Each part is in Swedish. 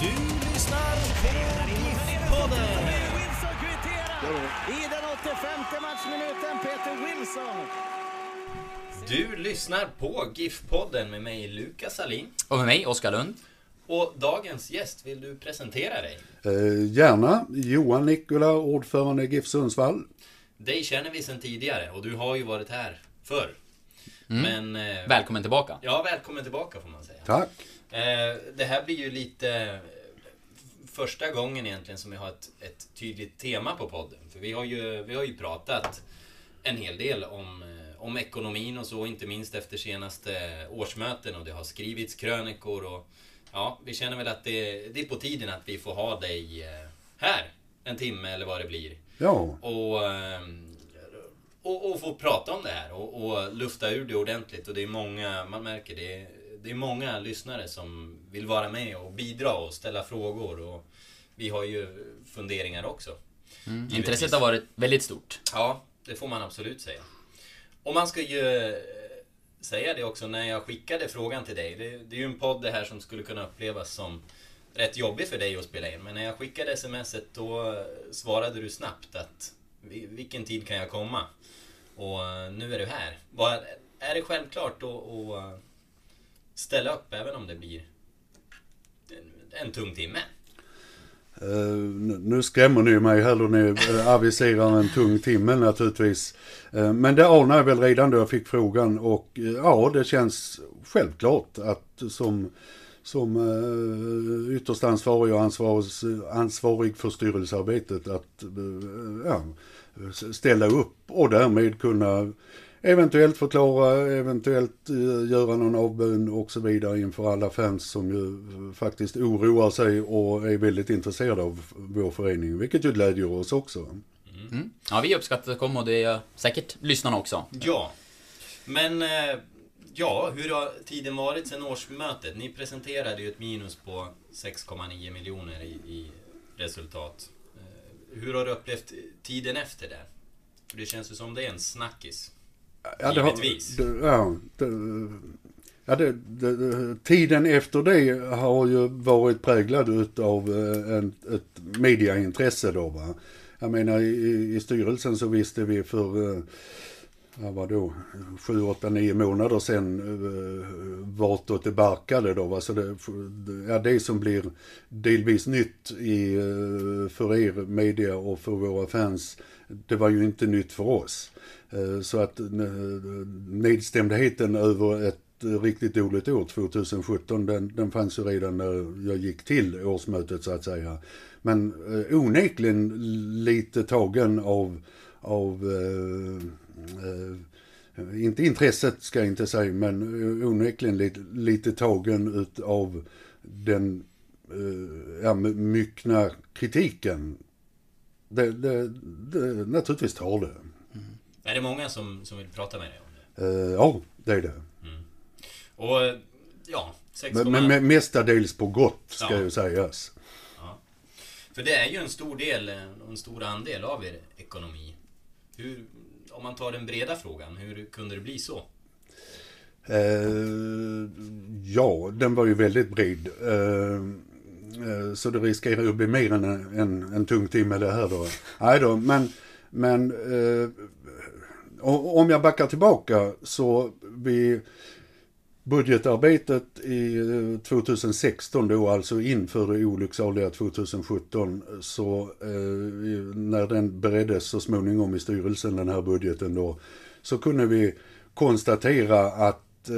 Du lyssnar på GIF-podden. I den 85 matchminuten. Peter Wilson. Du lyssnar på GIF-podden med mig Lukas Alin. Och med mig, Oskar Lund. Och dagens gäst, vill du presentera dig? Eh, gärna. Johan Nikola, ordförande i GIF Sundsvall. Dig känner vi sedan tidigare och du har ju varit här förr. Men... Eh, Välkommen tillbaka. Ja, välkommen tillbaka får man säga. Tack. Eh, det här blir ju lite eh, första gången egentligen som vi har ett, ett tydligt tema på podden. För vi har ju, vi har ju pratat en hel del om, eh, om ekonomin och så, inte minst efter senaste årsmöten och det har skrivits krönikor och ja, vi känner väl att det, det är på tiden att vi får ha dig här en timme eller vad det blir. Ja, Och, och, och få prata om det här och, och lufta ur det ordentligt. Och det är många, man märker det, det är många lyssnare som vill vara med och bidra och ställa frågor. Och vi har ju funderingar också. Givetvis. Intresset har varit väldigt stort. Ja, det får man absolut säga. Och man ska ju eh, säga det också när jag skickade frågan till dig. Det, det är ju en podd det här som skulle kunna upplevas som rätt jobbig för dig att spela in. Men när jag skickade smset då svarade du snabbt att "Vi- vilken tid kan jag komma? Och eh, nu är du här. Vad, är det självklart att, ställa upp även om det blir en, en tung timme? Uh, nu skrämmer ni mig här då ni eh, aviserar en tung timme naturligtvis. Uh, men det anar jag väl redan då jag fick frågan och uh, ja, det känns självklart att som som uh, ytterst ansvarig och ansvarig, ansvarig för styrelsearbetet att ja, ställa upp och därmed kunna eventuellt förklara, eventuellt eh, göra någon avbön och så vidare inför alla fans som ju faktiskt oroar sig och är väldigt intresserade av vår förening, vilket ju glädjer oss också. Mm. Ja, vi uppskattar att komma och det är säkert lyssnarna också. Ja. Men, eh, ja, hur har tiden varit sedan årsmötet? Ni presenterade ju ett minus på 6,9 miljoner i, i resultat. Eh, Hur har du upplevt tiden efter det? För det känns ju som det är en snackis. Ja, det har, Givetvis. det, ja, det, ja det, det, tiden efter det har ju varit präglad utav eh, en, ett mediaintresse då va. Jag menar i, i styrelsen så visste vi för, eh, ja vadå, sju, åtta, nio månader sedan eh, vartåt det barkade då va. Så det, ja, det som blir delvis nytt i, eh, för er media och för våra fans, det var ju inte nytt för oss. Eh, Så att eh, nedstämdheten över ett riktigt dåligt år 2017, den, den fanns ju redan när jag gick till årsmötet så att säga. Men eh, onekligen lite tagen av, av eh, inte intresset ska jag inte säga, men eh, onekligen lite, lite tagen utav den eh, ja, myckna kritiken. Det, det, det, naturligtvis tar det. Är det många som, som vill prata med dig om det? Eh, ja, det är det. Och, eh, ja, 6, Men, men, men mestadels på gott ska Ja. ju sägas. För det är ju en stor del, eh, en stor andel av er ekonomi. Hur, om man tar den breda frågan, hur kunde det bli så? Eh, ja, den var ju väldigt bred. Eh, eh, så det riskerar ju att bli mer än en, en, en tung timme det här då. Nej då, men, men eh, om jag backar tillbaka så vi budgetarbetet i eh, 2016 då, alltså inför det olycksaliga 2017, så eh, när den bereddes så småningom i styrelsen, den här budgeten då, så kunde vi konstatera att eh,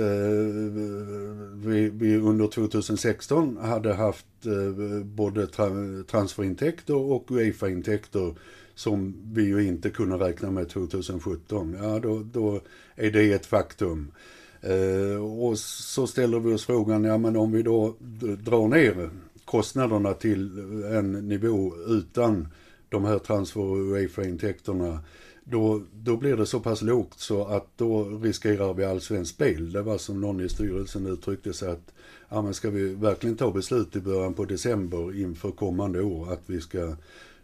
vi, vi under 2016 hade haft eh, både tra transferintäkter och Uefa-intäkter som vi ju inte kunde räkna med 2017. Ja, då, då är det ett faktum. Eh, och så ställer vi oss frågan, ja men om vi då drar ner kostnaderna till en nivå utan de här transfer och Uefa-intäkterna då, då blir det så pass lågt så att då riskerar vi allsvenskt spel. Det var som någon i styrelsen uttryckte sig att ja, men ska vi verkligen ta beslut i början på december inför kommande år att vi ska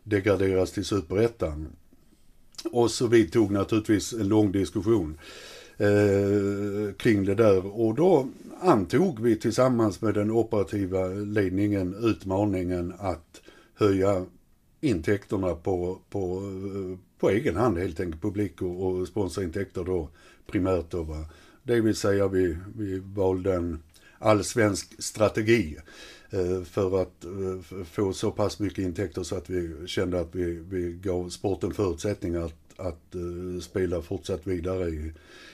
degraderas till superettan. Och så vi tog naturligtvis en lång diskussion eh, kring det där och då antog vi tillsammans med den operativa ledningen utmaningen att höja intäkterna på, på, på egen hand helt enkelt, publik och, och sponsorintäkter då primärt då va. Det vill säga vi, vi valde en allsvensk strategi eh, för att eh, få så pass mycket intäkter så att vi kände att vi, vi gav sporten förutsättningar att, att uh, spela fortsatt vidare i,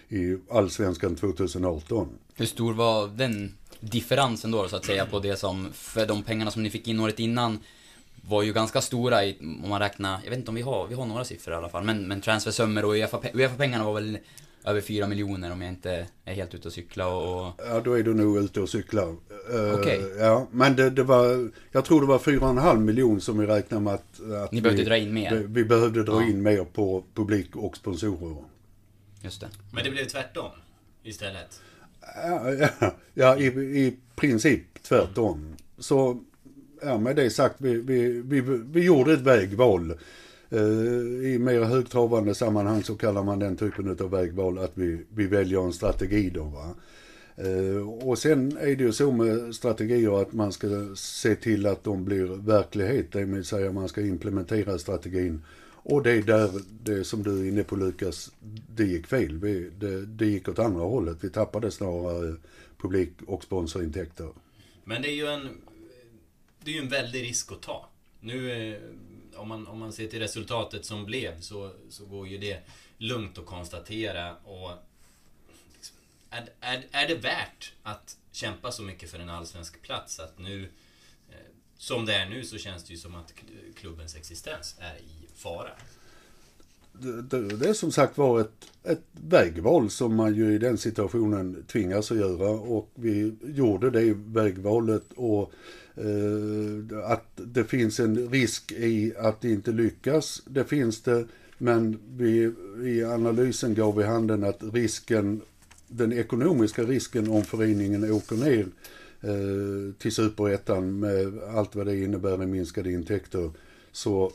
i allsvenskan 2018. Hur stor var den differensen då så att säga på det som, för de pengarna som ni fick in året innan var ju ganska stora i, om man räknar, jag vet inte om vi har, vi har några siffror i alla fall, men, men transfersummor och Uefa-pengarna var väl över 4 miljoner om jag inte är helt ute och cykla och... Ja, då är du nog ute och cyklar. Okej. Okay. Ja, men det, det, var, jag tror det var 4,5 miljoner som vi räknade med att... att Ni behövde vi, dra in mer? Vi, vi behövde dra ja. in mer på publik och sponsorer. Just det. Men det blev tvärtom istället? Ja, ja, ja i, i princip tvärtom. Så, ja med det sagt, vi, vi, vi, vi gjorde ett vägval. Eh, I mer högtravande sammanhang så kallar man den typen av vägval att vi, vi väljer en strategi då. Va? Eh, och sen är det ju så med strategier att man ska se till att de blir verklighet, det vill säga man ska implementera strategin och det är där, det som du är inne på Lukas, det gick fel. Vi, det, det gick åt andra hållet. Vi tappade snarare publik och sponsorintäkter. Men det är ju en, det är ju en väldig risk att ta. Nu, eh, om man, om man ser till resultatet som blev så, så går ju det lugnt att konstatera. Och liksom, är, är, är det värt att kämpa så mycket för en allsvensk plats att nu, eh, som det är nu så känns det ju som att klubbens existens är i fara? Det, det, det är som sagt var ett, ett vägval som man ju i den situationen tvingas att göra och vi gjorde det vägvalet och eh, att det finns en risk i att det inte lyckas, det finns det, men vi, i analysen gav vi handen att risken, den ekonomiska risken om föreningen åker ner eh, till superettan med allt vad det innebär i minskade intäkter, så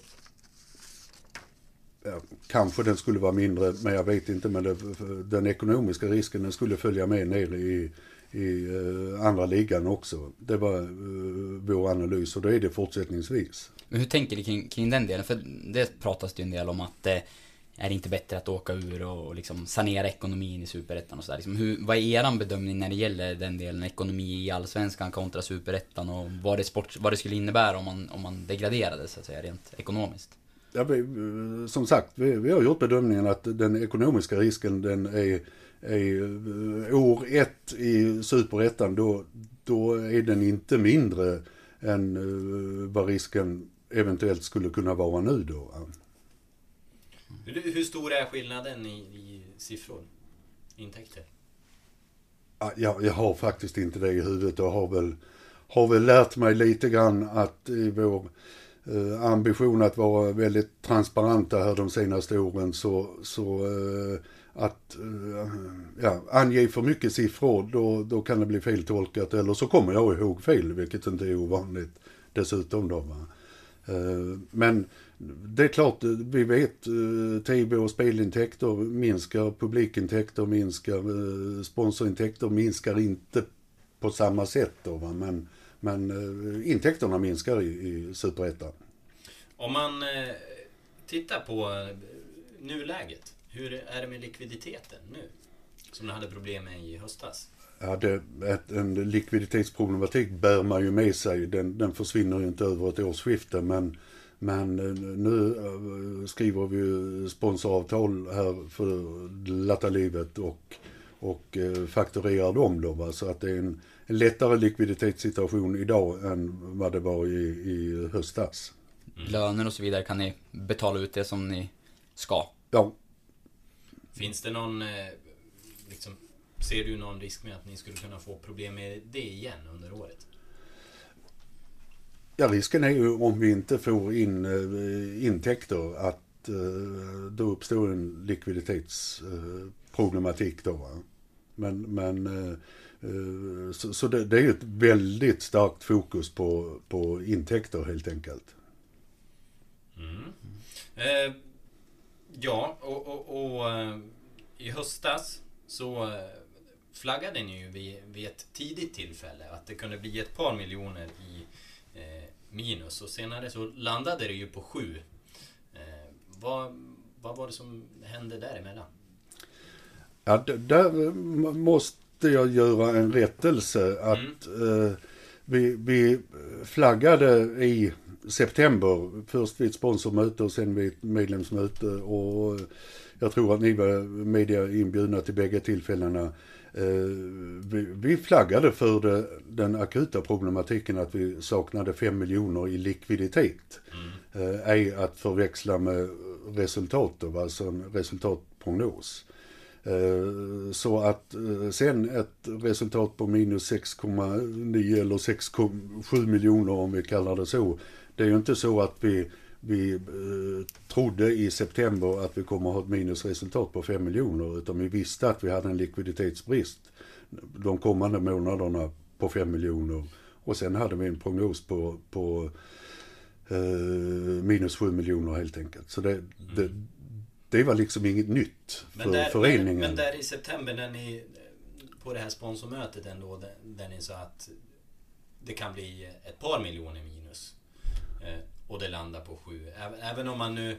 ja, kanske den skulle vara mindre, men jag vet inte. Men det, den ekonomiska risken den skulle följa med ner i, i uh, andra ligan också. Det var uh, vår analys och det är det fortsättningsvis. Men hur tänker ni kring, kring den delen? För det pratas det ju en del om att eh, är det inte bättre att åka ur och, och liksom sanera ekonomin i Superettan och sådär? Liksom vad är eran bedömning när det gäller den delen, ekonomi i Allsvenskan kontra Superettan och vad det, sport, vad det skulle innebära om man, om man degraderade så att säga rent ekonomiskt? Ja, vi, som sagt, vi, vi, har gjort bedömningen att den ekonomiska risken den är, är eh, år ett i superettan då, då är den inte mindre än uh, vad risken eventuellt skulle kunna vara nu då. Hur, hur stor är skillnaden i, i siffror? Intäkter? Ja, jag har faktiskt inte det i huvudet och har väl, har väl lärt mig lite grann att i vår eh, ambition att vara väldigt transparenta här de senaste åren så, så eh, att eh, ja, ange för mycket siffror då, då kan det bli feltolkat eller så kommer jag ihåg fel vilket inte är ovanligt dessutom då. Va? Eh, men det är klart, eh, vi vet TV och spelintäkter minskar, publikintäkter minskar, sponsorintäkter minskar inte på samma sätt då va? men men intäkterna minskar i, i superettan. Om man tittar på nuläget. Hur är det med likviditeten nu? Som ni hade problem med i höstas. Ja, det, ett, en likviditetsproblematik bär man ju med sig. Den, den försvinner ju inte över ett årsskifte. Men, men eh, nu eh, skriver vi ju sponsoravtal här för glatta livet och, och eh, fakturerar dem då. Va? Så att det är en, en lättare likviditetssituation idag än vad det var i, i höstas. Mm. Löner och så vidare, kan ni betala ut det som ni ska? Ja. Finns det någon liksom, Ser du någon risk med att ni skulle kunna få problem med det igen under året? Ja, risken är ju om vi inte får in äh, intäkter att äh, då uppstår en likviditetsproblematik då. Va? Men, men så, så det, det, är ju ett väldigt starkt fokus på, på intäkter helt enkelt. Mm. Ja, och, och, och i höstas så flaggade ni ju vid, vid ett tidigt tillfälle att det kunde bli ett par miljoner i eh, minus och senare så landade det ju på sju. Eh, vad, vad var det som hände däremellan? Ja, där måste jag göra en rättelse att mm. eh, vi, vi flaggade i september, först vid ett sponsormöte och sen vid ett medlemsmöte och jag tror att ni var media inbjudna till bägge tillfällena. Eh, vi flaggade för den akuta problematiken att vi saknade 5 miljoner i likviditet. Mm. Eh, ej att förväxla med resultat, alltså en resultatprognos. Eh, så att sen ett resultat på minus 6,9 eller 6,7 miljoner om vi kallar det så. Det är ju inte så att vi vi eh, trodde i september att vi kommer att ha ett minusresultat på 5 miljoner utan vi visste att vi hade en likviditetsbrist de kommande månaderna på 5 miljoner och sen hade vi en prognos på, på eh, minus 7 miljoner helt enkelt. Så det, mm. det, det, var liksom inget nytt för men där, föreningen. Men, men där i september när ni på det här sponsormötet ändå där, där ni sa att det kan bli ett par miljoner minus. Eh, och det landar på sju. Även, även om man nu...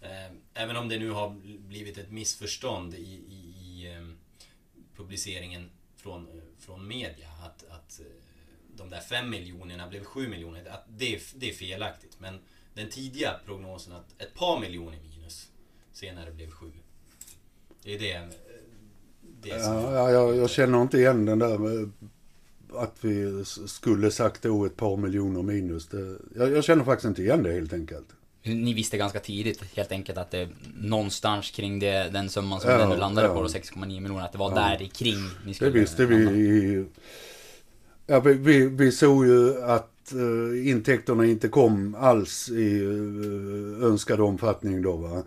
Eh, även om det nu har blivit ett missförstånd i, i, i eh, publiceringen från, eh, från media att, att eh, de där fem miljonerna blev sju miljoner. Att det, det är felaktigt. Men den tidiga prognosen att ett par miljoner minus senare blev sju. Det är det. Eh, det som... Ja, jag, jag känner inte igen den där eh, att vi skulle sagt då ett par miljoner minus. Det, jag, jag, känner faktiskt inte igen det helt enkelt. Ni visste ganska tidigt helt enkelt att det någonstans kring det, den summan som ja, den nu landade ja. på, 6,9 miljoner, att det var ja. där kring ni skulle Det visste vi i, Ja, vi, vi, vi såg ju att uh, intäkterna inte kom alls i uh, önskad omfattning då va.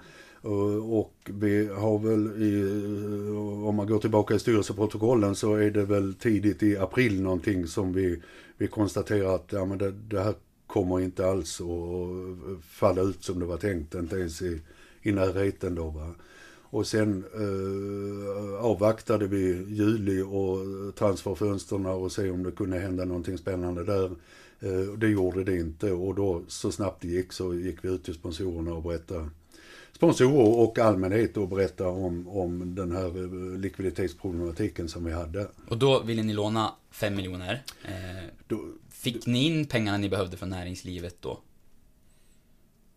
Eh, och vi har väl i, eh, om man går tillbaka i styrelseprotokollen så är det väl tidigt i april någonting som vi, vi konstaterar att ja, men det, det här kommer inte alls att falla ut som det var tänkt, inte ens i, i närheten då va. Och sen eh, avvaktade vi juli och transferfönstren och se om det kunde hända någonting spännande där. Eh, det gjorde det inte och då så snabbt det gick så gick vi ut till sponsorerna och berättade sponsorer och allmänhet och berätta om, om den här eh, likviditetsproblematiken som vi hade. Och då ville ni låna 5 miljoner. Eh, då, fick ni in pengarna ni behövde från näringslivet då?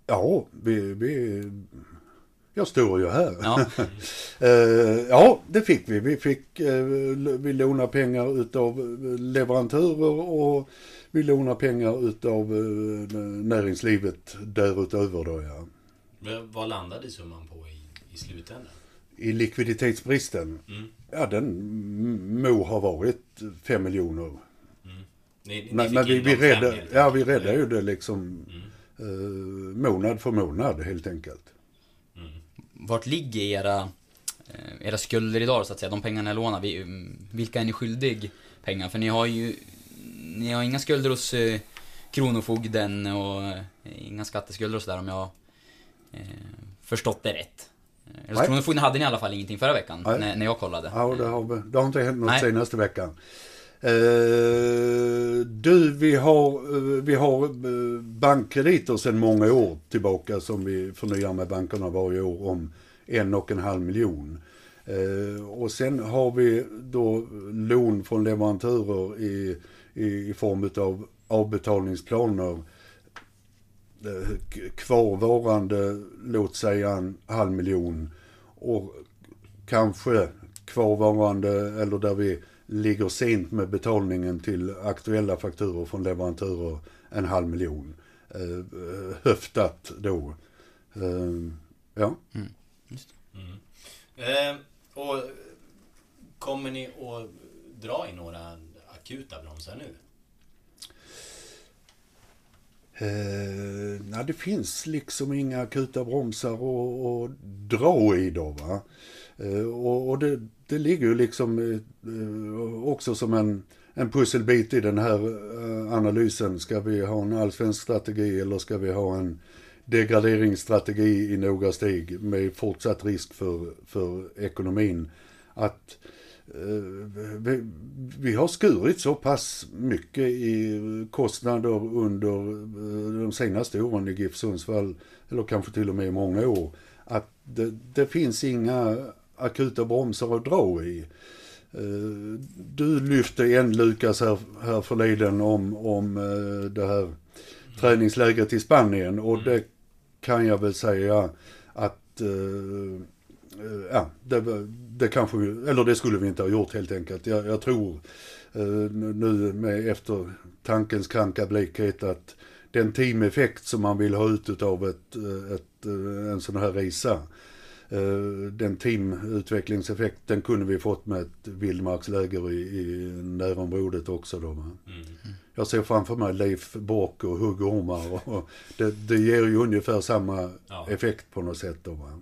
Ja, vi, vi jag står ju här. Ja. uh, ja, det fick vi. Vi fick uh, vi låna pengar utav leverantörer och vi lånar pengar utav uh, näringslivet därutöver då ja. Vad landade summan på i, i slutändan? I likviditetsbristen? Mm. Ja, den må ha varit 5 miljoner. Mm. Ni, ni men, men vi, vi räddade, ja, vi räddade ju det liksom mm. eh, månad för månad helt enkelt. Mm. Vart ligger era, eh, era skulder idag så att säga? De pengarna ni lånar, vilka är ni skyldig pengar? För ni har ju ni har inga skulder hos eh, Kronofogden och eh, inga skatteskulder och sådär om jag eh, förstått det rätt. Kronofogden hade ni i alla fall ingenting förra veckan, när, när jag kollade. Ja, det har, det har inte hänt något Nej. senaste veckan. Uh, du, vi har, uh, vi har uh, bankkrediter sedan många år tillbaka som vi förnyar med bankerna varje år om en och en halv miljon. Eh, och sen har vi då lån från leverantörer i, i, i form av avbetalningsplaner. Eh, kvarvarande, låt säga en halv miljon. Och kanske kvarvarande, eller där vi ligger sent med betalningen till aktuella fakturor från leverantörer, en halv miljon. Eh, höftat då. Eh, ja. Mm. Mm. Eh, och kommer ni att dra i några akuta bromsar nu? Eh, nej, det finns liksom inga akuta bromsar att dra i då. Va? Eh, och, och det, det ligger ju liksom eh, eh, också som en, en pusselbit i den här eh, analysen. Ska vi ha en allsvensk strategi eller ska vi ha en degraderingsstrategi i några steg med fortsatt risk för, för ekonomin. Att eh, vi, vi, har skurit så pass mycket i kostnader under eh, de senaste åren i GIF Sundsvall, eller kanske till och med i många år, att det, det finns inga akuta bromsar att dra i. Eh, du lyfte en Lukas här, här förleden om, om det här träningslägret i Spanien och mm. det kan jag väl säga att ja, det, det kanske, eller det skulle vi inte ha gjort helt enkelt. Jag, jag tror uh, nu med efter tankens kranka blekhet att den teameffekt som man vill ha ut av ett, ett, en sån här resa den teamutvecklingseffekten kunde vi fått med ett vildmarksläger i, i närområdet också då. Mm. Jag ser framför mig Leif Bock och huggormar och, och det, det ger ju ungefär samma ja. effekt på något sätt då. Va?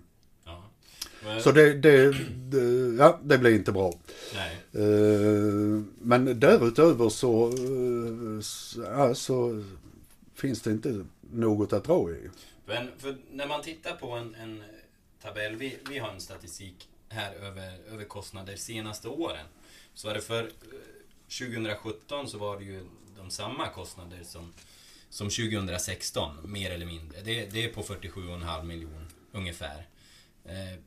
Men... Så det, det, det, ja, det blir inte bra. Nej. Uh, men därutöver så, uh, ja, så finns det inte något att dra i. Men för när man tittar på en, en tabell, vi, vi har en statistik här över, över kostnader senaste åren. Så är det för 2017 eh, så var det ju de samma kostnader som, som 2016, mer eller mindre. Det, det är på 47,5 miljoner ungefär. Eh,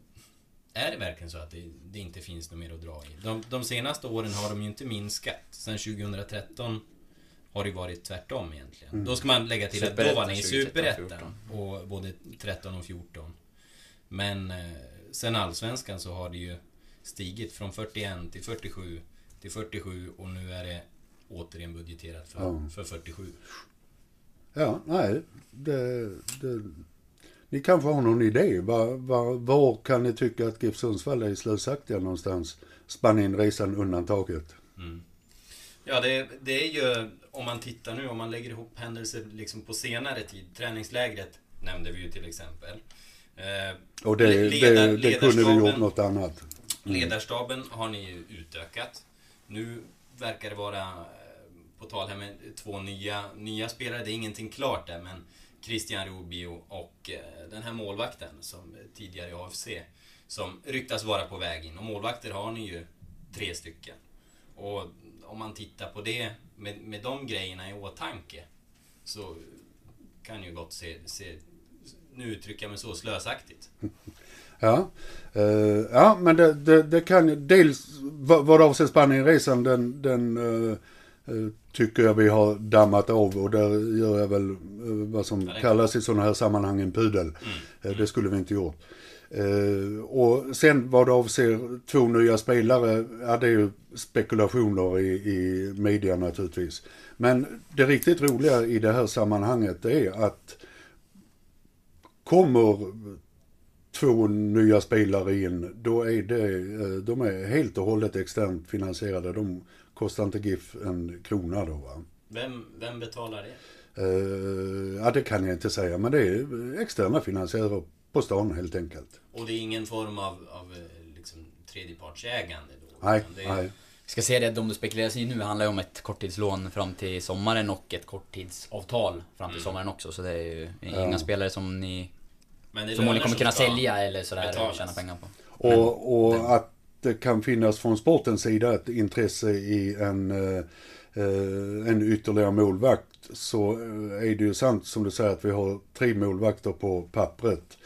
är det verkligen så att det, det, inte finns något mer att dra i? De, de senaste åren har de ju inte minskat. Sen 2013 har det varit tvärtom egentligen. Mm. Då ska man lägga till att då var ni i Superettan. Och både 13 och 14. Men eh, sen Allsvenskan så har det ju stigit från 41 till 47 till 47 och nu är det återigen budgeterat för, ja. för 47. Ja, nej. Det, det, ni kanske har någon idé. Var, var, var kan ni tycka att GIF Sundsvall är slösaktiga någonstans? Spanien-resan undantaget. Mm. Ja, det, det, är ju, om man tittar nu, om man lägger ihop händelser liksom på senare tid. Träningslägret nämnde vi ju till exempel. Eh, och det, det, det kunde vi gjort något annat. Mm. Ledarstaben har ni ju utökat. Nu verkar det vara på tal här med två nya, nya spelare. Det är ingenting klart där, men Christian Rubio och eh, den här målvakten som tidigare i AFC som ryktas vara på väg in. Och målvakter har ni ju tre stycken. Och om man tittar på det med, med de grejerna i åtanke så kan ju gott se, se nu uttrycker jag mig så, slösaktigt. Ja, uh, ja men det, det, det kan dels vad, vad avser Spanienresan den, den uh, tycker jag vi har dammat av och där gör jag väl vad som kallas i sådana här sammanhang en pudel. Mm. det skulle vi inte gjort. och sen vad det avser två nya spelare, ja det är ju spekulationer i, i media naturligtvis. Men det riktigt roliga i det här sammanhanget är att kommer två nya spelare in, då är det, eh, de är helt och hållet externt finansierade. De kostar inte GIF en krona då va. Vem, vem betalar det? Uh, ja det kan jag inte säga, men det är externa finansiärer på stan helt enkelt. Och det är ingen form av, av eh, liksom, tredjepartsägande då? Nej, är... nej. Vi ska säga det, de det spekuleras i nu handlar ju om ett korttidslån fram till sommaren och ett korttidsavtal fram till mm. sommaren också. Så det är ju ja. inga spelare som ni förmodligen kommer kunna sälja eller sådär och tjäna pengar på. Och, och att det kan finnas från sportens sida ett intresse i en, eh, eh, en ytterligare målvakt så eh, är det ju sant som du säger att vi har tre målvakter på pappret.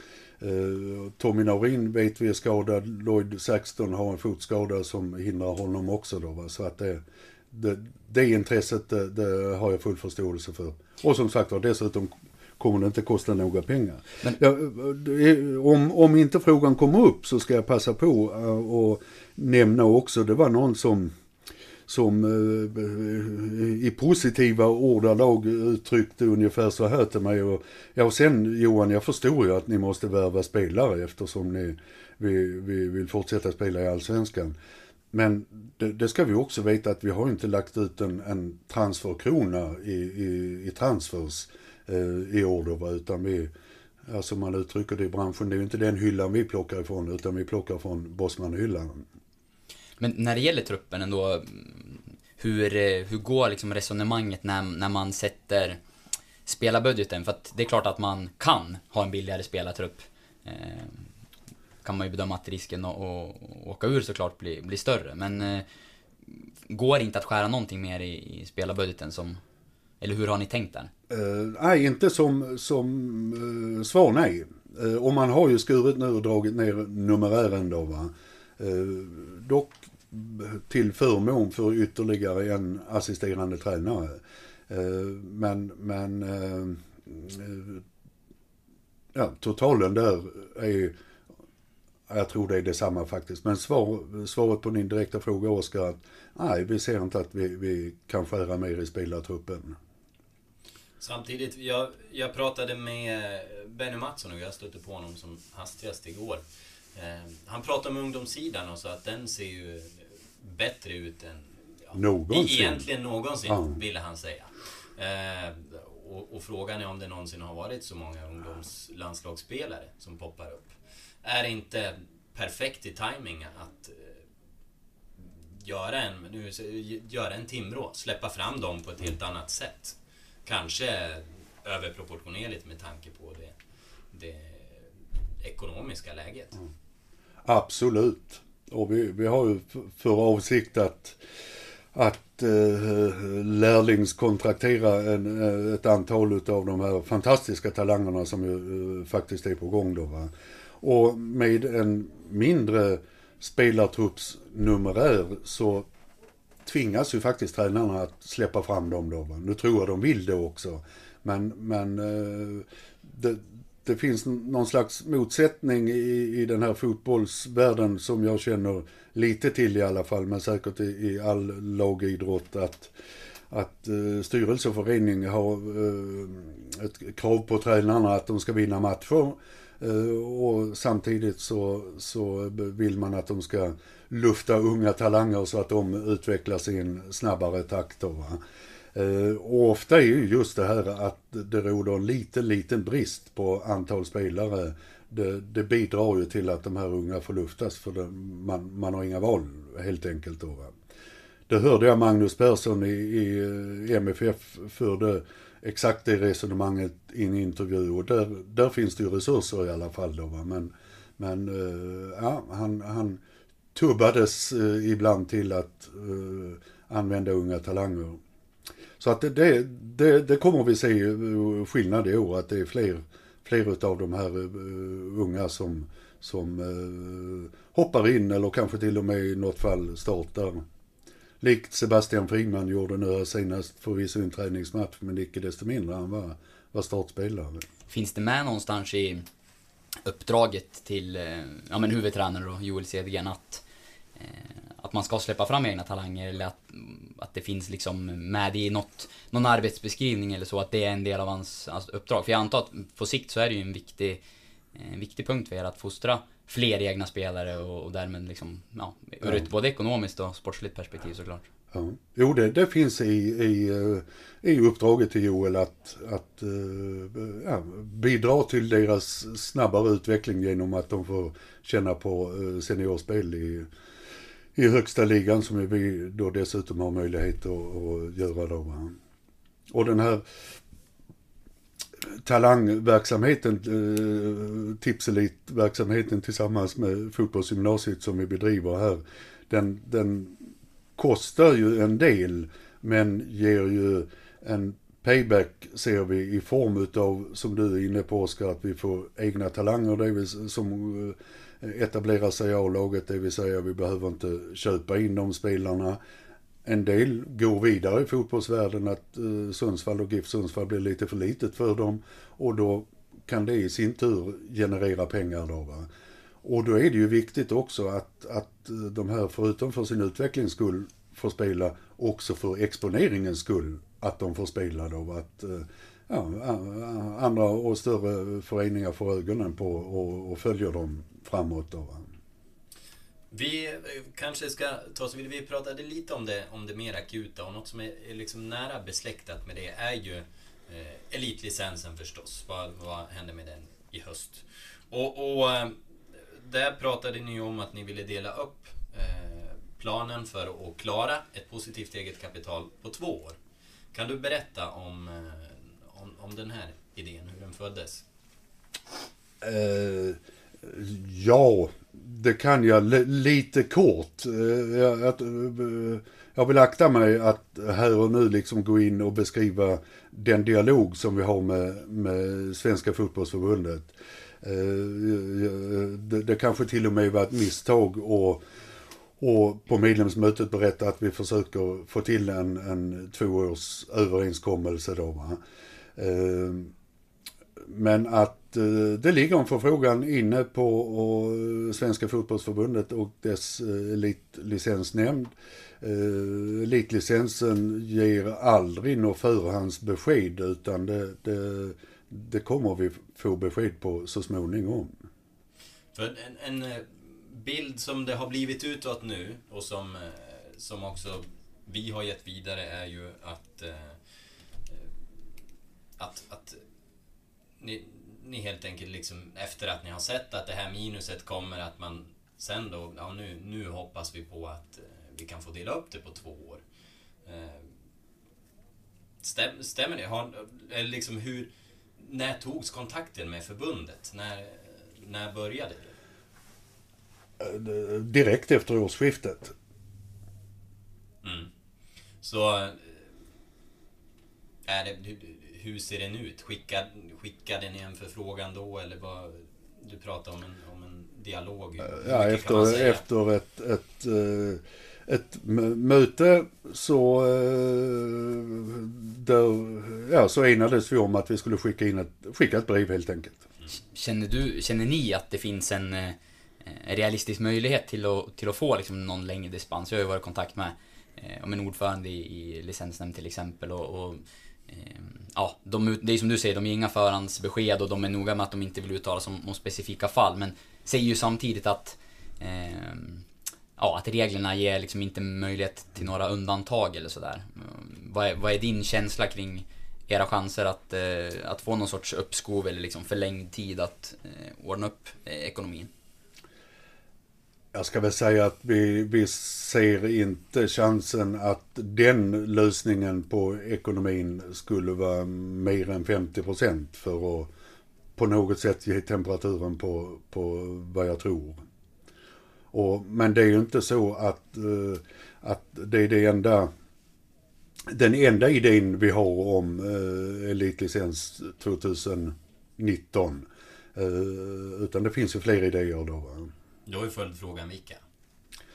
Tommy Naurin vet vi är skadad. Lloyd Saxton har en fotskada som hindrar honom också då. Va? Så att det, det, det intresset det, det har jag full förståelse för. Och som sagt var dessutom kommer det inte kosta några pengar. Men- Ja, om, om inte frågan kommer upp så ska jag passa på eh, och nämna också, det var någon som som eh, i positiva ordalag uttryckte ungefär så här till mig. Och, ja, och sen Johan, jag förstår ju att ni måste värva spelare eftersom ni vi, vi vill fortsätta spela i Allsvenskan. Men det, det ska vi också veta att vi har inte lagt ut en, en transferkrona i, i, i transfers eh, i år då, utan vi, alltså man uttrycker det i branschen, det är ju inte den hyllan vi plockar ifrån utan vi plockar från Bosman-hyllan. Men när det gäller truppen ändå, hur, eh, hur går liksom resonemanget när, när man sätter spelarbudgeten? För att det är klart att man kan ha en billigare spelartrupp. Eh, kan man ju bedöma att risken att, att åka ur såklart blir, blir större. Men eh, går det inte att skära någonting mer i, i spelarbudgeten som... Eller hur har ni tänkt där? Uh, eh, nej, inte som, som uh, svar nej. Uh, och man har ju skurit nu och dragit ner numerären då va. Uh, dock till förmån för ytterligare en assisterande tränare. Uh, men men uh, uh, ja, totalen där är, jag tror det är detsamma faktiskt. Men svar, svaret på din direkta fråga Oskar, att nej vi ser inte att vi, vi kan skära mer i spelartruppen. Samtidigt, jag, jag pratade med Benny Mattsson och jag stötte på honom som hastigast igår. Eh, han pratade om ungdomssidan och sa att den ser ju bättre ut än ja, Någonsin. Egentligen någonsin, Ja. ville han säga. Eh, och, och frågan är om det någonsin har varit så många ungdomslandslagsspelare som poppar upp. Är det inte perfekt i timing att eh, göra en, nu, göra en Timrå, släppa fram dem på ett helt annat sätt? Kanske överproportionerligt med tanke på det, det ekonomiska läget. Mm. Absolut. Och vi, vi har ju för avsikt att, att eh, lärlingskontraktera en, eh, ett antal av de här fantastiska talangerna som ju eh, faktiskt är på gång då. Va? Och med en mindre spelartruppsnumerär så tvingas ju faktiskt tränarna att släppa fram dem då. Va? Nu tror jag de vill det också. Men, men eh, det, det finns någon slags motsättning i, i den här fotbollsvärlden som jag känner lite till i alla fall, men säkert i, i all lagidrott att, att eh, styrelse och förening har eh, ett krav på tränarna att de ska vinna matcher Eh, och samtidigt så, så vill man att de ska lufta unga talanger så att de utvecklas i en snabbare takt. Då, eh, Och ofta är ju just det här att det råder en liten, liten brist på antal spelare. Det, det bidrar ju till att de här unga får luftas för det, man, man har inga val helt enkelt. Då, va? Det hörde jag Magnus Persson i, i eh, MFF förde exakt det resonemanget i en intervju och där, där finns det ju resurser i alla fall då. Va? Men, men eh, ja, han, han tubbades eh, ibland till att eh, använda unga talanger. Så att det, det, det, kommer vi se skillnad i år, att det är fler, fler av de här uh, unga som, som uh, hoppar in eller kanske till och med i något fall startar. Likt Sebastian Friedman gjorde nu senast, förvisso en träningsmatch, men icke desto mindre, han var, var startspelare. Finns det med någonstans i uppdraget till eh, ja, men huvudtränare och Joel Cedergren att, eh, att man ska släppa fram egna talanger eller att, att det finns liksom med i något, någon arbetsbeskrivning eller så, att det är en del av hans, hans uppdrag? För jag antar att på sikt så är det ju en viktig, en viktig punkt för er att fostra fler egna spelare och, och därmed liksom, ja, ur ett både ekonomiskt och sportsligt perspektiv såklart. Ja. Jo, det, det finns i, i, eh, i uppdraget till Joel att, att eh, ja, bidra till deras snabbare utveckling genom att de får känna på eh, seniorspel i, i högsta ligan som vi då dessutom har möjlighet att, att göra då. Och den här talangverksamheten, eh, tipselitverksamheten tillsammans med fotbollsgymnasiet som vi bedriver här, den, den kostar ju en del men ger ju en payback ser vi i form utav, som du är inne på Oskar, att vi får egna talanger det vill, som eh, etablerar sig i A-laget, det vill säga vi behöver inte köpa in de spelarna. En del går vidare i fotbollsvärlden att eh, Sundsvall och GIF Sundsvall blir lite för litet för dem och då kan det i sin tur generera pengar då. Va? Och då är det ju viktigt också att, att eh, de här, förutom för sin utvecklings skull, får spela också för exponeringens skull att de får spela då. Att eh, ja, andra och större föreningar får ögonen på och, och följer dem framåt. Då. Vi eh, kanske ska ta oss Vi pratade lite om det, om det mer akuta och något som är liksom nära besläktat med det är ju eh, elitlicensen förstås. Vad, vad händer med den i höst? Och, och eh, där pratade ni om att ni ville dela upp eh, planen för att klara ett positivt eget kapital på två år. Kan du berätta om, eh, om, om den här idén, hur den föddes? Uh, ja, det kan jag lite kort. Eh, jag, eh, jag vill akta mig att här och nu liksom gå in och beskriva den dialog som vi har med, med Svenska fotbollsförbundet. Eh, det, det kanske till och med var ett misstag och och på medlemsmötet berätta att vi försöker få till en, en tvåårs överenskommelse då. Va? Men att eh, det ligger en förfrågan inne på eh, Svenska fotbollsförbundet och dess eh, elitlicensnämnd. Eh, elitlicensen ger aldrig något förhandsbesked utan det, det, det kommer vi få besked på så småningom. För en, en eh, bild som det har blivit utåt nu och som, som också vi har gett vidare är ju att eh, att, att ni, ni helt enkelt liksom efter att ni har sett att det här minuset kommer att man sen då, ja nu, nu hoppas vi på att eh, vi kan få dela upp det på två år. Stäm, stämmer det? Har, eller liksom hur, när togs kontakten med förbundet? När, när började det? Eh, direkt efter årsskiftet. Mm. Så eh, är det, hur ser den ut? Skickade, skickade ni en förfrågan då eller vad? Du pratar om en, om en dialog. Hur ja, efter, efter ett, ett, eh, ett möte så, där, ja, så enades vi om att vi skulle skicka in ett, skicka ett brev helt enkelt. Känner, du, känner ni att det finns en Eh, realistisk möjlighet till att, till att få liksom någon längre dispens. Jag har ju varit i kontakt med eh, en ordförande i, i licensnämnd till exempel och, och eh, Ehm, ja, de, det är som du säger, de ger inga förhandsbesked och de är noga med att de inte vill uttala sig om, om specifika fall men säger ju samtidigt att eh, ja, att reglerna ger liksom inte möjlighet till några undantag eller sådär. Ehm, vad är, vad är din känsla kring era chanser att, eh, att få någon sorts uppskov eller liksom förlängd tid att eh, ordna upp eh, ekonomin? Jag ska väl säga att vi, vi ser inte chansen att den lösningen på ekonomin skulle vara mer än 50 procent för att på något sätt ge temperaturen på, på vad jag tror. Och, men det är ju inte så att, uh, att det är det enda den enda idén vi har om uh, elitlicens 2019. Uh, eh, utan det finns ju fler idéer då. Va? Då är följdfrågan vilka?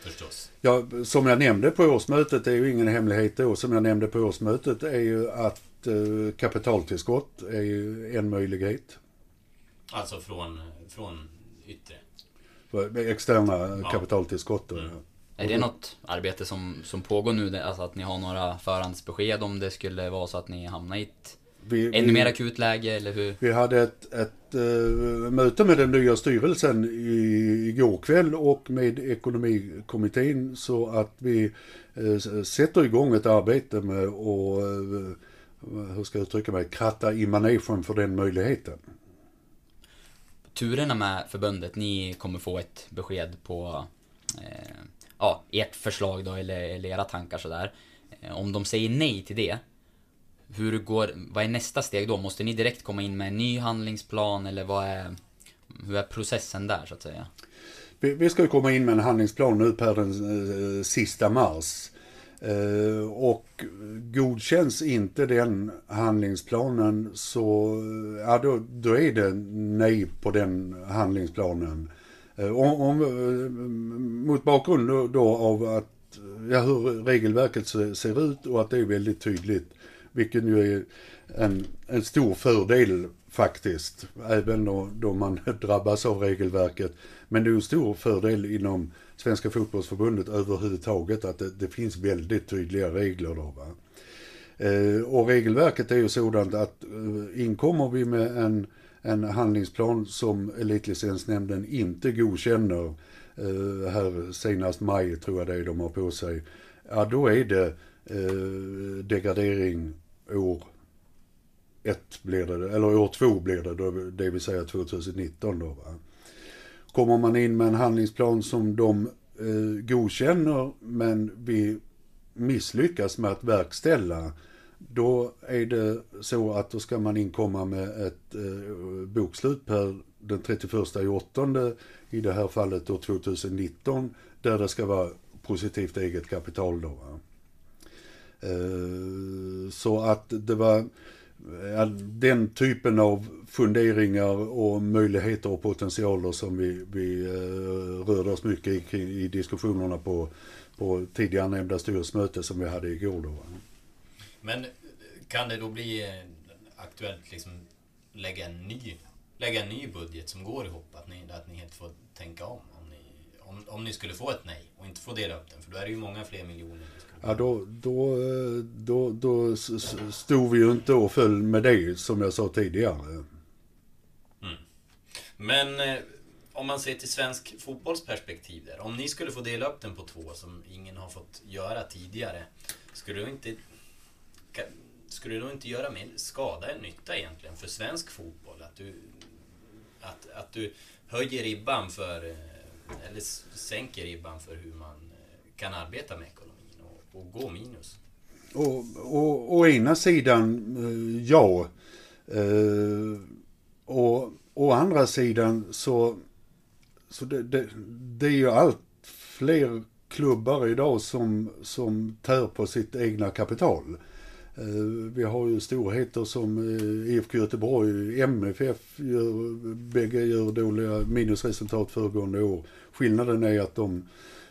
Förstås. Ja, som jag nämnde på årsmötet, det är ju ingen hemlighet då, som jag nämnde på årsmötet är ju att eh, kapitaltillskott är ju en möjlighet. Alltså från, från yttre? Externa ja. kapitaltillskott. Mm. Är det något arbete som, som pågår nu? Alltså att ni har några förhandsbesked om det skulle vara så att ni hamnar i ett vi, ännu mer akut läge eller hur? Vi hade ett, ett uh, möte med den nya styrelsen i, igår kväll och med ekonomikommittén så att vi uh, sätter igång ett arbete med att, uh, hur ska jag uttrycka mig, kratta i manegen för den möjligheten. Turerna med förbundet, ni kommer få ett besked på ja, ert förslag då eller, eller era tankar sådär. Om de säger nej till det, hur går, vad är nästa steg då? Måste ni direkt komma in med en ny handlingsplan eller vad är, hur är processen där så att säga? Vi, vi ska komma in med en handlingsplan nu per den eh, sista mars. Eh, och godkänns inte den handlingsplanen så eh, ja, då, då är det nej på den handlingsplanen. Eh, om, om, eh, mot bakgrund då, då av att, ja, hur regelverket ser, ser ut och att det är väldigt tydligt. Vilket ju är en, en stor fördel faktiskt, även då, då man drabbas av regelverket. Men det är en stor fördel inom Svenska fotbollsförbundet överhuvudtaget att det, det finns väldigt tydliga regler då. Va? Eh, och regelverket är ju sådant att eh, inkommer vi med en, en handlingsplan som Elitlicensnämnden inte godkänner eh, här senast maj tror jag det är de har på sig. Ja då är det eh, degradering år ett blir det, eller år två blir det, då, det vill säga 2019 då. Va? Kommer man in med en handlingsplan som de eh, godkänner men vi misslyckas med att verkställa, då är det så att då ska man inkomma med ett eh, bokslut per den 31 i åttonde, i det här fallet då 2019, där det ska vara positivt eget kapital då. Va? Eh, så att det var den typen av funderingar och möjligheter och potentialer som vi, vi eh, rörde oss mycket i, i diskussionerna på, på tidigare nämnda styrelsemöte som vi hade igår då. Men kan det då bli eh, aktuellt liksom lägga en ny, lägga en ny budget som går ihop? Att ni, att ni helt får tänka om? Om ni, om, om ni skulle få ett nej och inte få dela upp den, för då är det ju många fler miljoner Ja, då, då, då, då stod vi ju inte och föll med det som jag sa tidigare. Mm. Men eh, om man ser till svensk fotbollsperspektiv där. Om ni skulle få dela upp den på två som ingen har fått göra tidigare. Skulle du inte, skulle du inte göra mer skada än nytta egentligen för svensk fotboll? Att du, att, att du höjer ribban för, eh, eller sänker ribban för hur man eh, kan arbeta med ekonomi och gå minus? Och, och, å ena sidan, eh, ja. Eh, och å andra sidan så, så det, det, det är ju allt fler klubbar idag som, som tär på sitt egna kapital. Eh, vi har ju storheter som eh, IFK Göteborg, MFF, gör, bägge gör dåliga minusresultat föregående år. Skillnaden är att de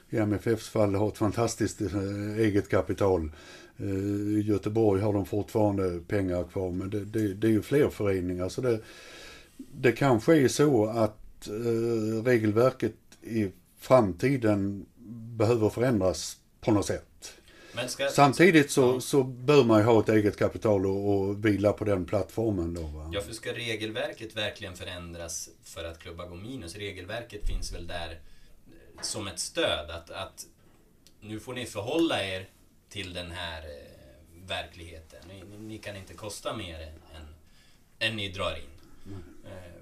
i MFFs fall har ett fantastiskt eh, eget kapital. Eh, I Göteborg har de fortfarande pengar kvar men det, det, det är ju fler föreningar så det, det kanske är så att eh, regelverket i framtiden behöver förändras på något sätt. Ska, Samtidigt så, ja. så bör man ju ha ett eget kapital och, och vila på den plattformen då. Va? Ja, för ska regelverket verkligen förändras för att klubbar går minus? Regelverket finns väl där som ett stöd. Att, att nu får ni förhålla er till den här eh, verkligheten. Ni, ni, kan inte kosta mer än, än ni drar in. Mm. Eh,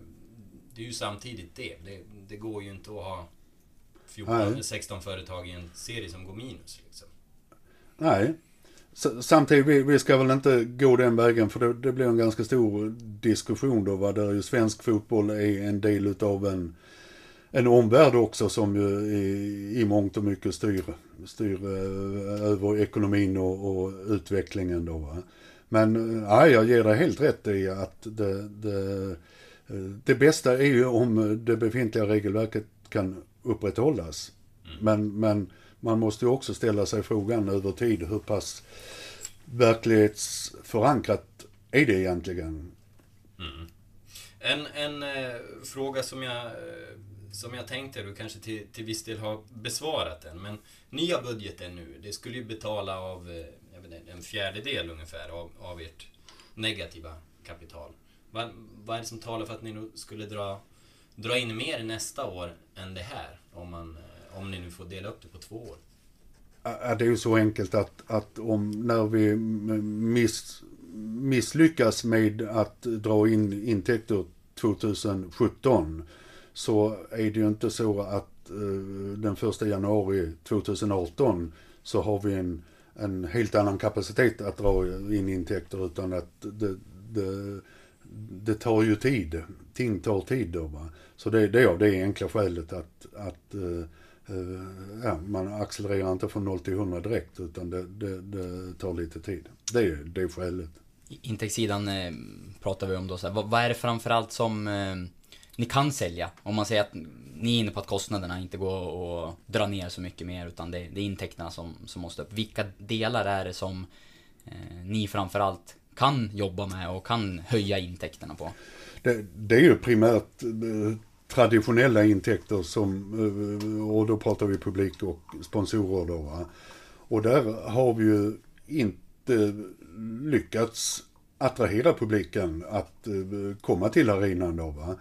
det är ju samtidigt det. det. det. går ju inte att ha 14 16 företag i en serie som går minus. Liksom. Nej. Samtidigt, vi, vi ska väl inte gå den vägen för det, det blir en ganska stor diskussion då. Va? Där ju svensk fotboll är en del utav en en omvärld också som ju i, i mångt och mycket styr, styr eh, över ekonomin och, och utvecklingen då. Va? Men eh, ja, jag ger dig helt rätt i att det, det, eh, det bästa är ju om det befintliga regelverket kan upprätthållas. Mm. Men, men man måste ju också ställa sig frågan över tid hur pass verklighetsförankrat är det egentligen? Mm. En, en eh, fråga som jag som jag tänkte, du kanske till, till viss del har besvarat den, men nya budgeten nu, det skulle ju betala av eh, jag vet inte, en fjärdedel ungefär av, av ert negativa kapital. Vad, vad är det som talar för att ni skulle dra, dra in mer nästa år än det här? Om, man, eh, om ni nu får dela upp det på två år. Det är ju så enkelt att, att om när vi miss, misslyckas med att dra in intäkter 2017 så är det ju inte så att eh, den första januari 2018 så har vi en, en helt annan kapacitet att dra in intäkter utan att det, det, det tar ju tid. Ting tar tid då va. Så det, det är av det enkla skälet att, att eh, eh, ja, man accelererar inte från 0 till 100 direkt utan det, det, det tar lite tid. Det är, det är skälet. Intäktssidan eh, pratar vi om då. Så här, vad, vad är det framförallt som eh, ni kan sälja? Om man säger att ni är inne på att kostnaderna inte går att dra ner så mycket mer utan det, det är intäkterna som, som måste upp. Vilka delar är det som eh, ni framförallt kan jobba med och kan höja intäkterna på? Det, det är ju primärt eh, traditionella intäkter som, eh, och då pratar vi publik och sponsorer då. Va? Och där har vi ju inte lyckats attrahera publiken att eh, komma till arenan då. Va?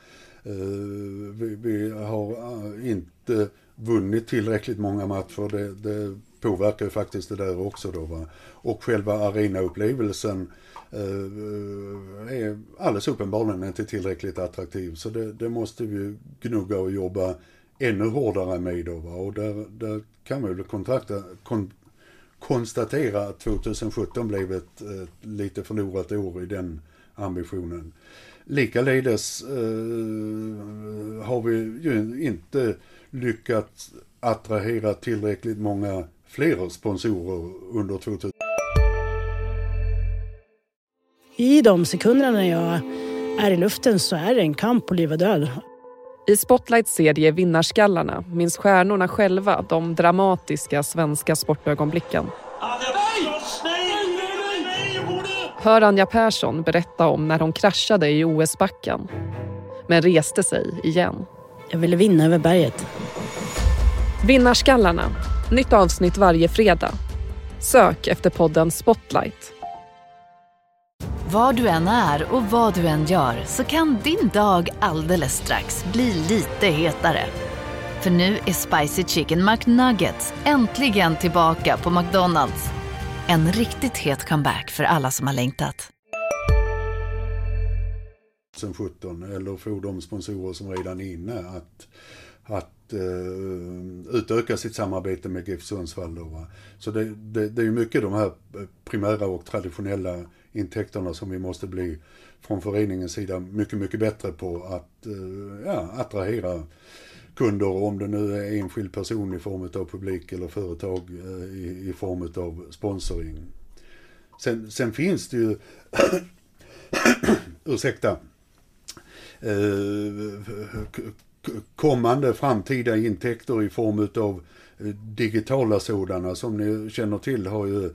Eh, vi, vi har eh, inte vunnit tillräckligt många matcher. Det, det påverkar ju faktiskt det där också då. Va? Och själva arenaupplevelsen Eh, är alldeles uppenbarligen inte tillräckligt attraktiv. Så det, det måste vi gnugga och jobba ännu hårdare med då. Va? Och där, där kan man väl kontrakta, kon, konstatera att 2017 blev ett, ett lite förlorat år i den ambitionen. Likaledes eh, har vi ju inte lyckats attrahera tillräckligt många fler sponsorer under 2000 i de sekunderna när jag är i luften så är det en kamp på liv och död. I Spotlights serie Vinnarskallarna minns stjärnorna själva de dramatiska svenska sportögonblicken. Hör Anja Persson berätta om när hon kraschade i OS-backen men reste sig igen. Jag ville vinna över berget. Vinnarskallarna. Nytt avsnitt varje fredag. Sök efter podden Spotlight var du än är och vad du än gör så kan din dag alldeles strax bli lite hetare. För nu är Spicy Chicken McNuggets äntligen tillbaka på McDonalds. En riktigt het comeback för alla som har längtat. 2017 eller få de sponsorer som redan är inne att, att uh, utöka sitt samarbete med GIF Sundsvall. Så det, det, det är mycket de här primära och traditionella intäkterna som vi måste bli från föreningens sida mycket, mycket bättre på att uh, ja, attrahera kunder, om det nu är enskild person i form av publik eller företag eh, i, i form av sponsring. Sen, sen finns det ju, ursäkta, eh, kommande framtida intäkter i form av eh, digitala sådana som ni känner till har ju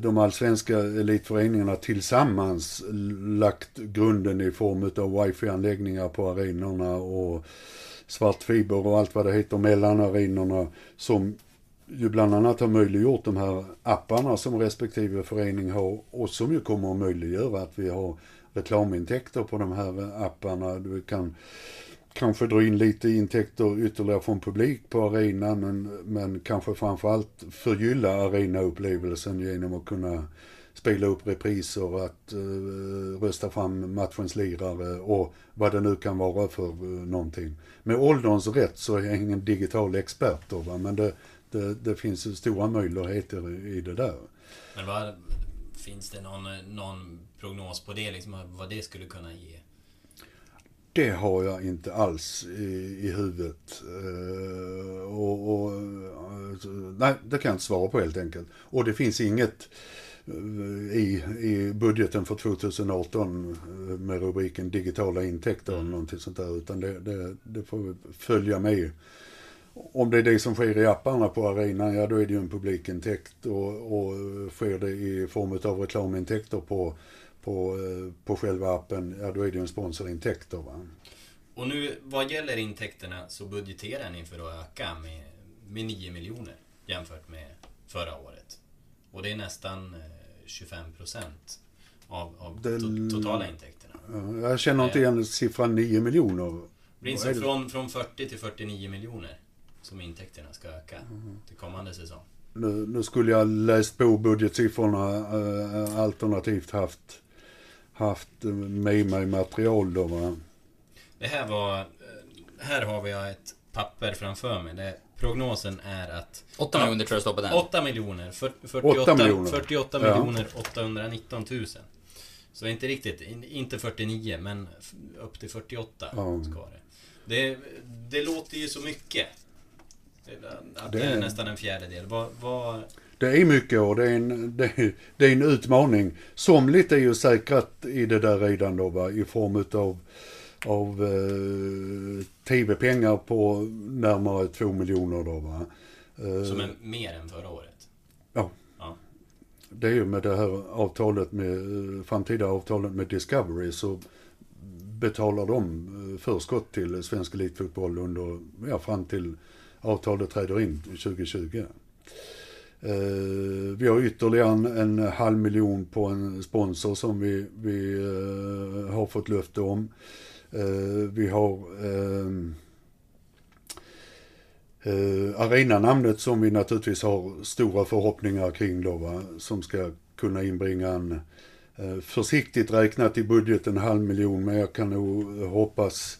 de allsvenska elitföreningarna tillsammans lagt grunden i form av wifi-anläggningar på arenorna och svartfiber och allt vad det heter mellan arenorna som ju bland annat har möjliggjort de här apparna som respektive förening har och som ju kommer att möjliggöra att vi har reklamintäkter på de här apparna. Du kan kanske dra in lite intäkter ytterligare från publik på arenan men, men kanske framförallt förgylla arenaupplevelsen genom att kunna spela upp repriser, att uh, rösta fram matchens lirare och vad det nu kan vara för uh, någonting. Med ålderns rätt så är jag ingen digital expert då, va? men det, det, det finns stora möjligheter i det där. Men vad, finns det någon, någon prognos på det, liksom, vad det skulle kunna ge? Det har jag inte alls i, i huvudet. Uh, och, och uh, nej, det kan jag inte svara på helt enkelt. Och det finns inget i, i budgeten för 2018 med rubriken digitala intäkter eller någonting sånt där. Utan det, det, det får följa med. Om det är det som sker i apparna på arenan, ja då är det ju en publikintäkt. Och, och sker det i form av reklamintäkter på på, eh, på själva appen, ja då är det ju en sponsorintäkt då va. Och nu vad gäller intäkterna så budgeterar ni för att öka med, med 9 miljoner jämfört med förra året. Och det är nästan 25 eh, procent av, av det, to, totala intäkterna. Jag känner inte igen siffran 9 miljoner. Det från, från 40 till 49 miljoner som intäkterna ska öka mm. till kommande säsong. Nu, nu, skulle jag läst på budgetsiffrorna äh, alternativt haft haft med mig material då va. Det här var, eh, här har vi ett papper framför mig. Det, prognosen är att... 8 miljoner tror jag står på den. 8 miljoner. 48, 8 miljoner, 48 miljoner 819 000. Så inte riktigt, inte 49 men upp till 48 ja. ska det. det. Det låter ju så mycket. Att det är nästan en fjärdedel. Vad, vad... Det är mycket och det är, en, det, är, det är en utmaning. Somligt är ju säkrat i det där redan då va, i form utav av eh, tv-pengar på närmare två miljoner då va. Eh, Som är mer än förra året? Ja. ja. Det är ju med det här avtalet med, framtida avtalet med Discovery så betalar de eh, förskott till svensk elitfotboll under, ja fram till avtalet träder in 2020. Uh, vi har ytterligare en, en, halv miljon på en sponsor som vi, vi uh, har fått löfte om. Uh, vi har ehm, eh, arenanamnet som vi naturligtvis har stora förhoppningar kring då va, som ska kunna inbringa en eh, försiktigt räknat i budgeten halv miljon. Men jag kan nog hoppas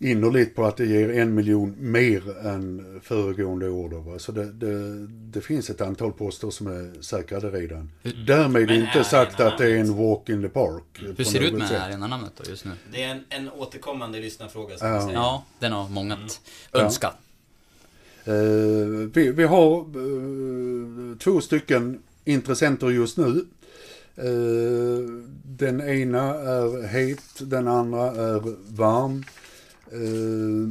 innerligt på att det ger en miljon mer än föregående år. Då, va? Så det, det, det, finns ett antal poster som är säkrade redan. Mm. Därmed Men inte sagt att det är en walk in the park. Hur ser det ut med arenanamnet då just nu? Det är en, en återkommande lyssnarfråga som ja. säger. Ja, den har många mm. önskat. Ja. Uh, vi, vi har uh, två stycken intressenter just nu. Uh, den ena är het, den andra är varm. Uh,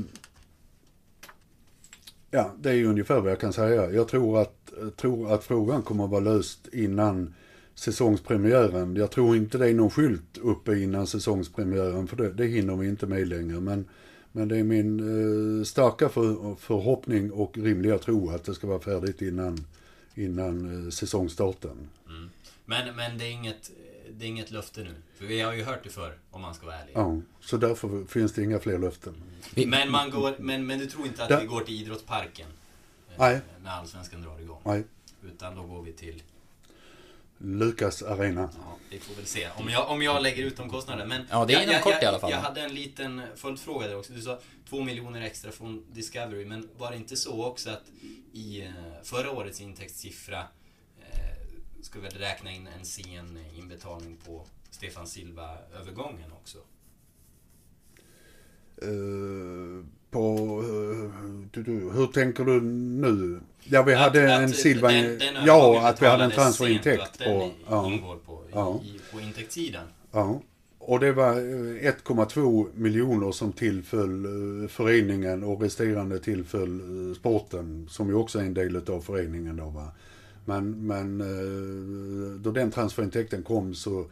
ja, det är ju ungefär vad jag kan säga. Jag tror att, tror att frågan kommer att vara löst innan säsongspremiären. Jag tror inte det är någon skylt uppe innan säsongspremiären för det, det hinner vi inte med längre. Men, men det är min uh, starka för, förhoppning och rimliga tro att det ska vara färdigt innan, innan uh, säsongstarten. Mm. Men, men det är inget det är inget löfte nu. För vi har ju hört det förr, om man ska vara ärlig. Ja, så därför finns det inga fler löften. Men, man går, men, men du tror inte att Där... vi går till idrottsparken? Eh, Nej. När Allsvenskan drar igång? Nej. Utan då går vi till? Lukas Arena. Ja, vi får väl se. Om jag, om jag lägger ut de kostnaderna. Men ja, det är inom kort i alla fall. Jag hade en liten följdfråga där också. Du sa två miljoner extra från Discovery. Men var det inte så också att i eh, förra årets intäktssiffra ska väl räkna in en sen inbetalning på Stefan Silva-övergången också. Uh, på, uh, du, du, hur tänker du nu? Ja, vi att, hade att en Silva... Den, den ja, att vi hade en transferintäkt på... Ja, ingår på, ja. i, på intäktssidan. Ja. Och det var 1,2 eh, miljoner som tillföll föreningen och resterande tillföll sporten, som ju också är en del av föreningen då va. Men, men eh, då den transferintäkten kom så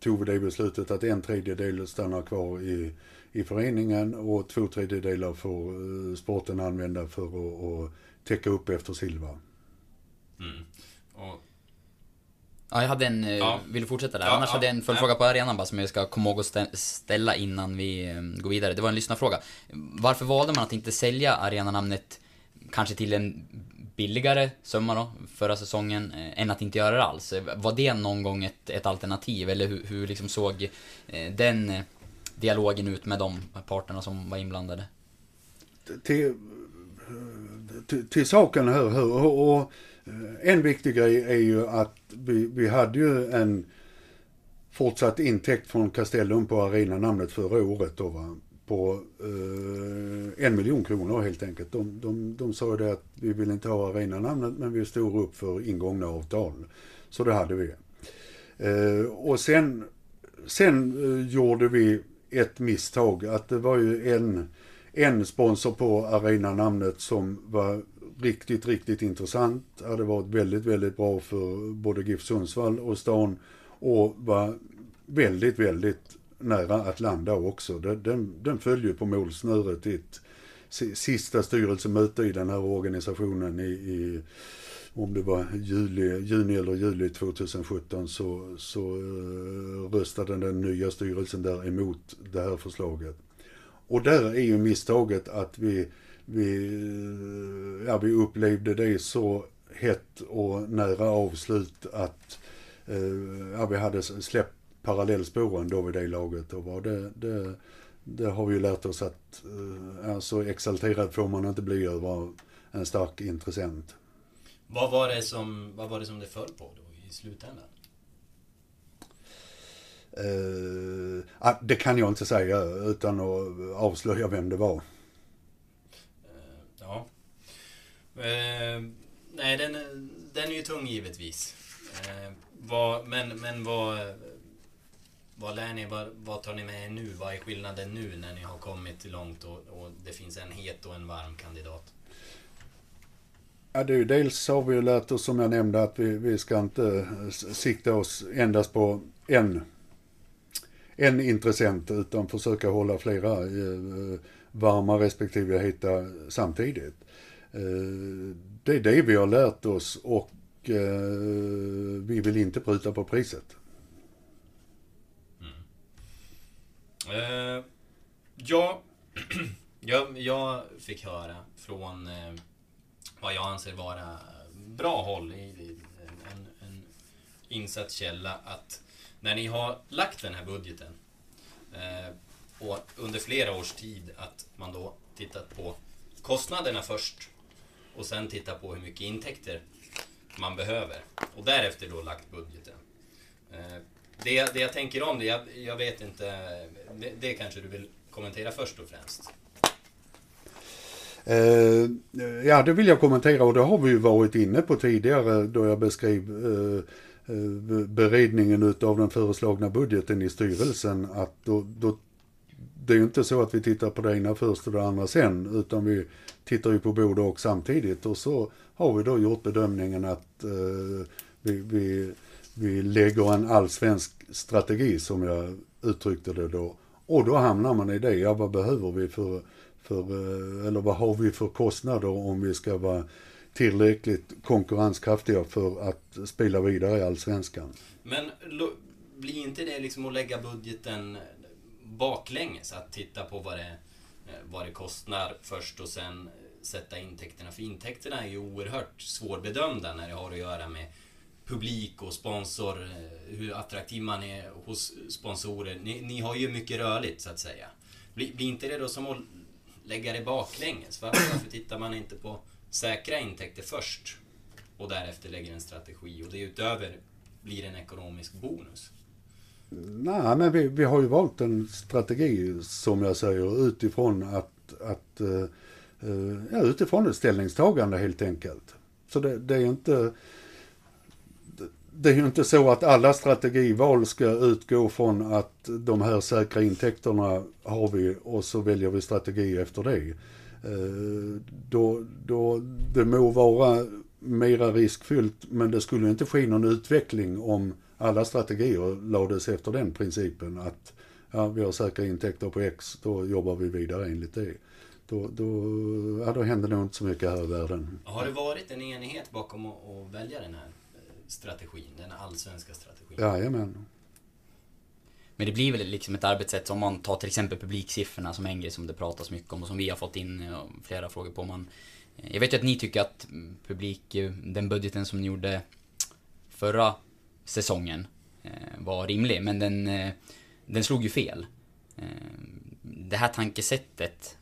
tog vi det beslutet att en tredjedel stannar kvar i, i föreningen och två tredjedelar får eh, sporten använda för att, att täcka upp efter Silva. Mm. Och... Ja, jag hade en, eh, ja. vill du fortsätta där? Ja, Annars ja, hade jag en följdfråga på arenan bara som jag ska komma ihåg att ställa innan vi går vidare. Det var en lyssnarfråga. Varför valde man att inte sälja arenanamnet kanske till en billigare summa då, förra säsongen, eh, än att inte göra det alls. Eh, var det någon gång ett, ett alternativ, eller hur, hur liksom såg eh, den eh, dialogen ut med de parterna som var inblandade? Till, till, till saken här, och, och eh, en viktig grej är ju att vi, vi hade ju en fortsatt intäkt från Castellum på arenanamnet förra året då va på eh, en miljon kronor helt enkelt. De, de, de sa det att vi vill inte ha arenanamnet men vi står upp för ingångna avtal. Så det hade vi. Eh, och sen, sen eh, gjorde vi ett misstag. Att det var ju en, en sponsor på arenanamnet som var riktigt, riktigt intressant. Hade varit väldigt, väldigt bra för både GIF Sundsvall och stan. Och var väldigt, väldigt nära att landa också. Den, den, den ju på målsnöret i ett sista styrelsemöte i den här organisationen i, i om det var juli, juni eller juli 2017 så, så eh, röstade den nya styrelsen där emot det här förslaget. Och där är ju misstaget att vi, vi, eh, ja, vi upplevde det så hett och nära avslut att eh, ja, vi hade släppt parallellspåren då vid det laget. Och var det, det, det har vi ju lärt oss att eh, så exalterad får man inte bli över en stark intressent. Vad var det som, vad var det, som det föll på då i slutändan? Uh, det kan jag inte säga utan att avslöja vem det var. Uh, ja. Eh, nej, den, den är ju tung givetvis. Eh, vad, men, men vad... Vad lär ni? Vad, vad tar ni med er nu? Vad är skillnaden nu när ni har kommit långt och, och det finns en het och en varm kandidat? Ja, det är ju dels har vi ju lärt oss som jag nämnde att vi, vi ska inte eh, sikta oss endast på en, en intressent utan försöka hålla flera eh, varma respektive heta samtidigt. Eh, det är det vi har lärt oss och eh, vi vill inte pruta på priset. Uh, ja, jag, jag fick höra från uh, vad jag anser vara bra håll i, i en, en insatt källa att när ni har lagt den här budgeten uh, och under flera års tid att man då tittat på kostnaderna först och sen tittat på hur mycket intäkter man behöver och därefter då lagt budgeten. Det, det jag tänker om det, jag, jag vet inte, det, det kanske du vill kommentera först och främst? Eh, ja, det vill jag kommentera och det har vi ju varit inne på tidigare då jag beskrev eh, eh beredningen av den föreslagna budgeten i styrelsen. Att då, då, det är ju inte så att vi tittar på det ena först och det andra sen, utan vi tittar ju på både och samtidigt. Och så har vi då gjort bedömningen att eh, vi, vi vi lägger en allsvensk strategi som jag uttryckte det då. Och då hamnar man i det, ja vad behöver vi för, för eh, eller vad har vi för kostnader om vi ska vara tillräckligt konkurrenskraftiga för att spela vidare i allsvenskan. Men blir inte det liksom att lägga budgeten baklänges? Att titta på vad det, eh, vad det kostar först och sen eh, sätta intäkterna. För intäkterna är ju oerhört svårbedömda när det har att göra med publik och sponsor, eh, hur attraktiv man är hos sponsorer. Ni, ni har ju mycket rörligt så att säga. Blir, blir inte det då som att lägga det baklänges? Varför, varför tittar man inte på säkra intäkter först och därefter lägger en strategi och det utöver blir en ekonomisk bonus? Nej, men vi, vi har ju valt en strategi som jag säger utifrån att, att uh, ja, utifrån ett ställningstagande helt enkelt. Så det, det är inte det är ju inte så att alla strategival ska utgå från att de här säkra intäkterna har vi och så väljer vi strategi efter det. Eh, då, då, det må vara mera riskfyllt men det skulle inte ske någon utveckling om alla strategier lades efter den principen att ja, vi har säkra intäkter på X, då jobbar vi vidare enligt det. Då, då, ja, då händer nog inte så mycket här i världen. Har det varit en enighet bakom att, att välja den här strategin, den allsvenska strategin. Jajamän. Men det blir väl liksom ett arbetssätt om man tar till exempel publiksiffrorna som en grej som det pratas mycket om och som vi har fått in eh, flera frågor på. Man, eh, jag vet ju att ni tycker att publik, eh, den budgeten som ni gjorde förra säsongen var rimlig, men den, den slog ju fel. Det här tankesättet,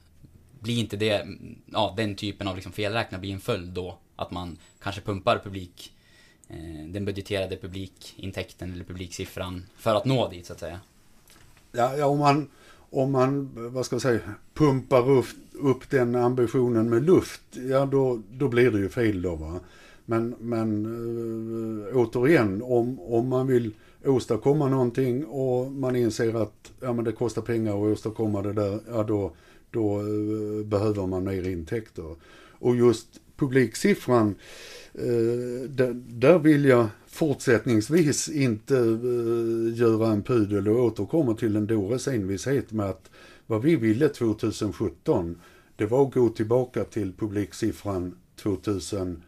blir inte det, ja den typen av liksom felräknad blir en följd då? Att man kanske pumpar publik Eh, den budgeterade publikintäkten eller publiksiffran för att nå dit så att säga. Ja, ja om man, om man, vad ska jag säga, pumpar upp, upp den ambitionen med luft, ja då, då blir det ju fel då va. Men, men äh, återigen, om, om man vill åstadkomma någonting och man inser att ja, men det kostar pengar att åstadkomma det där, ja då, då äh, behöver man mer intäkter. Och just publiksiffran, Eh, där, vill jag fortsättningsvis inte eh, göra en pudel och återkomma till en dåres envishet med att vad vi ville 2017 det var att gå tillbaka till publiksiffran 2015.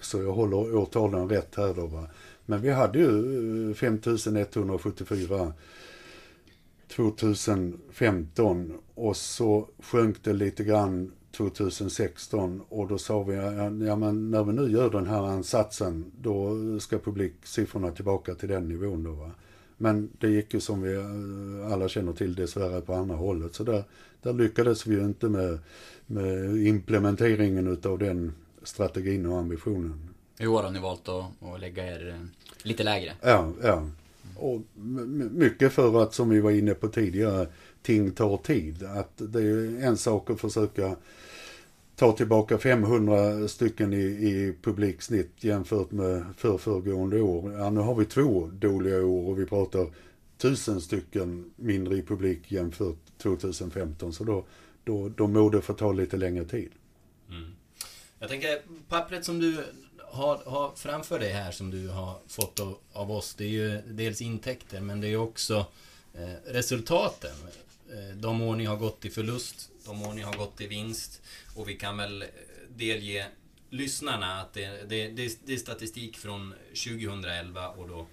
Så jag håller årtalen rätt här då va. Men vi hade ju eh, 5174 2015 och så sjönk det lite grann 2016 och då sa vi, ja men när vi nu gör den här ansatsen då ska publiksiffrorna tillbaka till den nivån då va. Men det gick ju som vi eh, alla känner till dessvärre på andra hållet. Så där, där lyckades vi ju inte med, med implementeringen utav den strategin och ambitionen. I år har ni valt att, att lägga er eh, lite lägre. Ja, ja. Och mycket för att, som vi var inne på tidigare, ting tar tid. Att det är en sak att försöka ta tillbaka 500 stycken i, i publiksnitt jämfört med för föregående år. Ja, nu har vi två dåliga år och vi pratar tusen stycken mindre i publik jämfört 2015. Så då, då, då må det få ta lite längre tid. Mm. Jag tänker, pappret som du har, har framför dig här som du har fått av, av oss, det är ju dels intäkter men det är också eh, resultaten. Eh, de år ni har gått i förlust, de år ni har gått i vinst. Och vi kan väl eh, delge lyssnarna att det, det, det, det är statistik från 2011 och då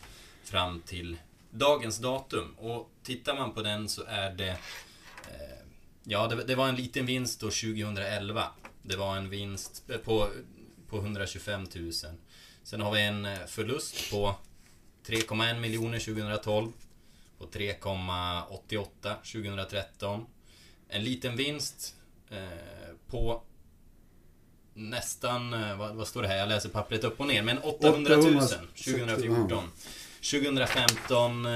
fram till dagens datum. Och tittar man på den så är det... Eh, ja, det, det, var en liten vinst då 2011. Det var en vinst eh, på, på 125 000. Sen har vi en eh, förlust på 3,1 miljoner 2012. På 3,88 2013. En liten vinst eh, på nästan, eh, vad, vad, står det här? Jag läser pappret upp och ner. Men 800 000 2014. 2015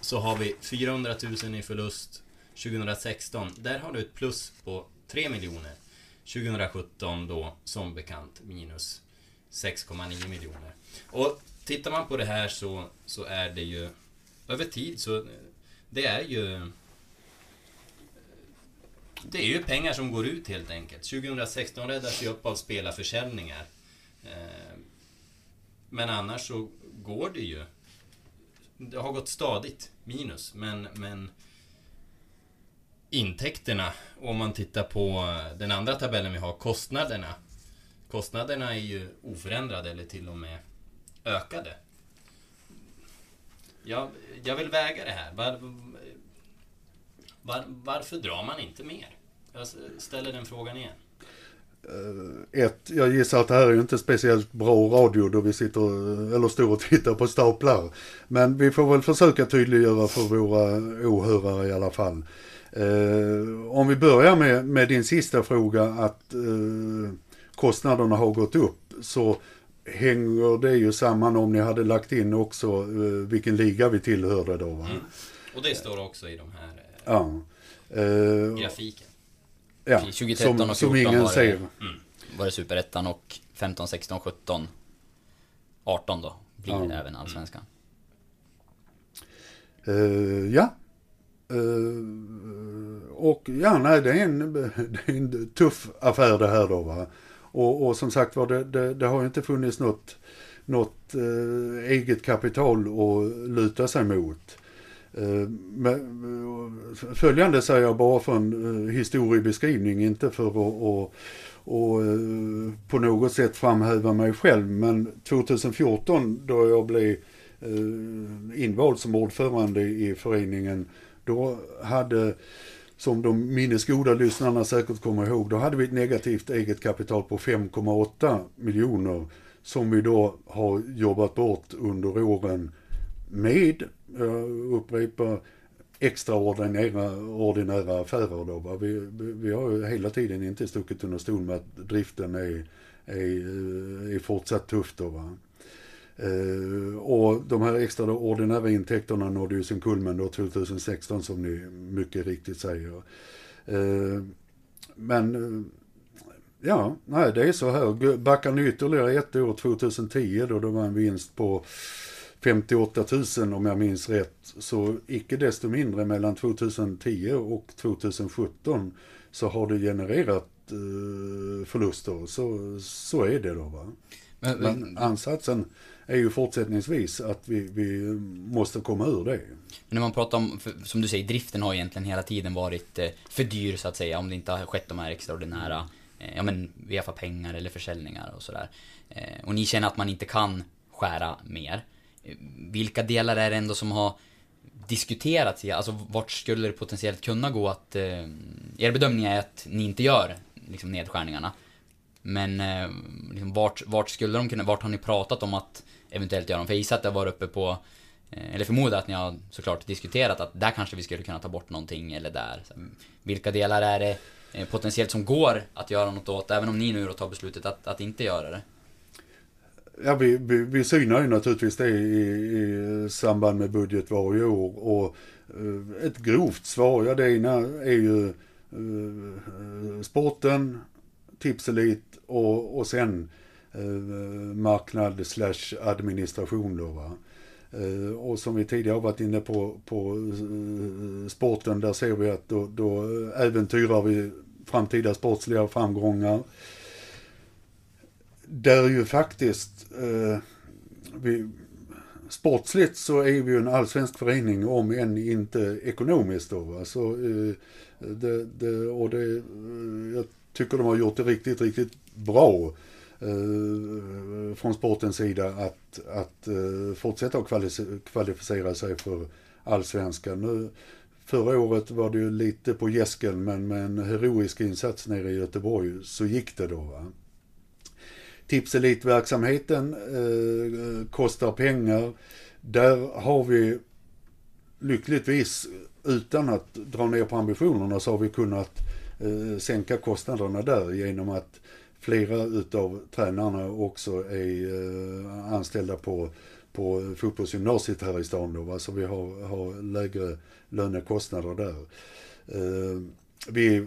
så har vi 400 000 i förlust. 2016, där har du ett plus på 3 miljoner. 2017 då, som bekant, minus 6,9 miljoner. Och tittar man på det här så, så är det ju över tid så det är ju det är ju pengar som går ut helt enkelt. 2016 räddas ju upp av spelarförsäljningar. Eh, men annars så går det ju. Det har gått stadigt minus, men, men intäkterna, om man tittar på den andra tabellen vi har, kostnaderna. Kostnaderna är ju oförändrade eller till och med ökade. Jag, jag vill väga det här. Var, var, varför drar man inte mer? Jag ställer den frågan igen. Eh, ett, jag gissar att det här är ju inte speciellt bra radio då vi sitter, eller står och tittar på staplar. Men vi får väl försöka tydliggöra för våra åhörare i alla fall. Uh, om vi börjar med, med din sista fråga att uh, kostnaderna har gått upp så hänger det ju samman om ni hade lagt in också vilken liga vi tillhörde då. Va? Mm. Och det står också i de här ja. grafiken. Ja, 2013 som, och 2014 ingen var, det, mm, var det Superettan och 15, 16, 17, 18 då blir ja. det även Allsvenskan. Uh, ja. Eh, och ja, nej, det är, en, det är en tuff affär det här då va. Och, och som sagt var, det, det, det, har ju inte funnits något, något eh, eget kapital att luta sig mot. Eh, eh, följande säger jag bara för en eh, historiebeskrivning, inte för att och, och, eh, på något sätt framhäva mig själv. Men 2014 då jag blev invald som ordförande i föreningen, då hade, som de minnesgoda lyssnarna säkert kommer ihåg, då hade vi ett negativt eget kapital på 5,8 miljoner som vi då har jobbat bort under åren med eh, jag upprepar, extraordinära ordinära affärer då. Va? Vi, vi har ju hela tiden inte stuckit under stol med att driften är, är, eh, är fortsatt tuff då. Va? Uh, och de här extraordinära intäkterna nådde ju sin kulmen då 2016 som ni mycket riktigt säger. Uh, men uh, ja, nej det är så här. Backar ni ytterligare ett år, 2010 då det var en vinst på 58 000 om jag minns rätt. Så icke desto mindre mellan 2010 och 2017 så har det genererat eh, förluster. Så, så är det då va. Men, men ansatsen är ju fortsättningsvis att vi, vi måste komma ur det. Men när man pratar om, som du säger, driften har egentligen hela tiden varit eh, för dyr så att säga. Om det inte har skett de här extraordinära, eh, ja men via pengar eller försäljningar och sådär. Eh, och ni känner att man inte kan skära mer vilka delar är det ändå som har diskuterats? Alltså vart skulle det potentiellt kunna gå att... Er bedömning är att ni inte gör liksom, nedskärningarna. Men liksom, vart, vart skulle de kunna... Vart har ni pratat om att eventuellt göra dem? För jag gissar att det var uppe på... Eh, eller förmodar att ni har såklart diskuterat att där kanske vi skulle kunna ta bort någonting eller där. Så, mm, vilka delar är det eh, potentiellt som går att göra något åt? Även om ni nu då tar beslutet att, att inte göra det. Ja, vi, vi, vi synar ju naturligtvis det i, i samband med budget varje år och eh, ett grovt svar. Ja, det ena är ju sporten, Tipselit och, och sen Eh, marknad slash administration då va. Eh, och som vi tidigare har varit inne på, på eh, sporten, där ser vi att då, då äventyrar vi framtida sportsliga framgångar. Där ju faktiskt eh, vi, sportsligt så är vi ju en allsvensk förening om än inte ekonomiskt då. Alltså, eh, det, det, och det, jag tycker de har gjort det riktigt, riktigt bra eh, från sportens sida att, att eh, fortsätta att kvalificera sig för allsvenskan. Nu, förra året var det ju lite på gäsken men med en heroisk insats nere i Göteborg så gick det då. Va? Tipselitverksamheten eh, kostar pengar. Där har vi lyckligtvis, utan att dra ner på ambitionerna, så har vi kunnat eh, sänka kostnaderna där genom att flera utav tränarna också är eh, anställda på, på fotbollsgymnasiet här i stan då, va? så vi har, har lägre lönekostnader där. Eh, vi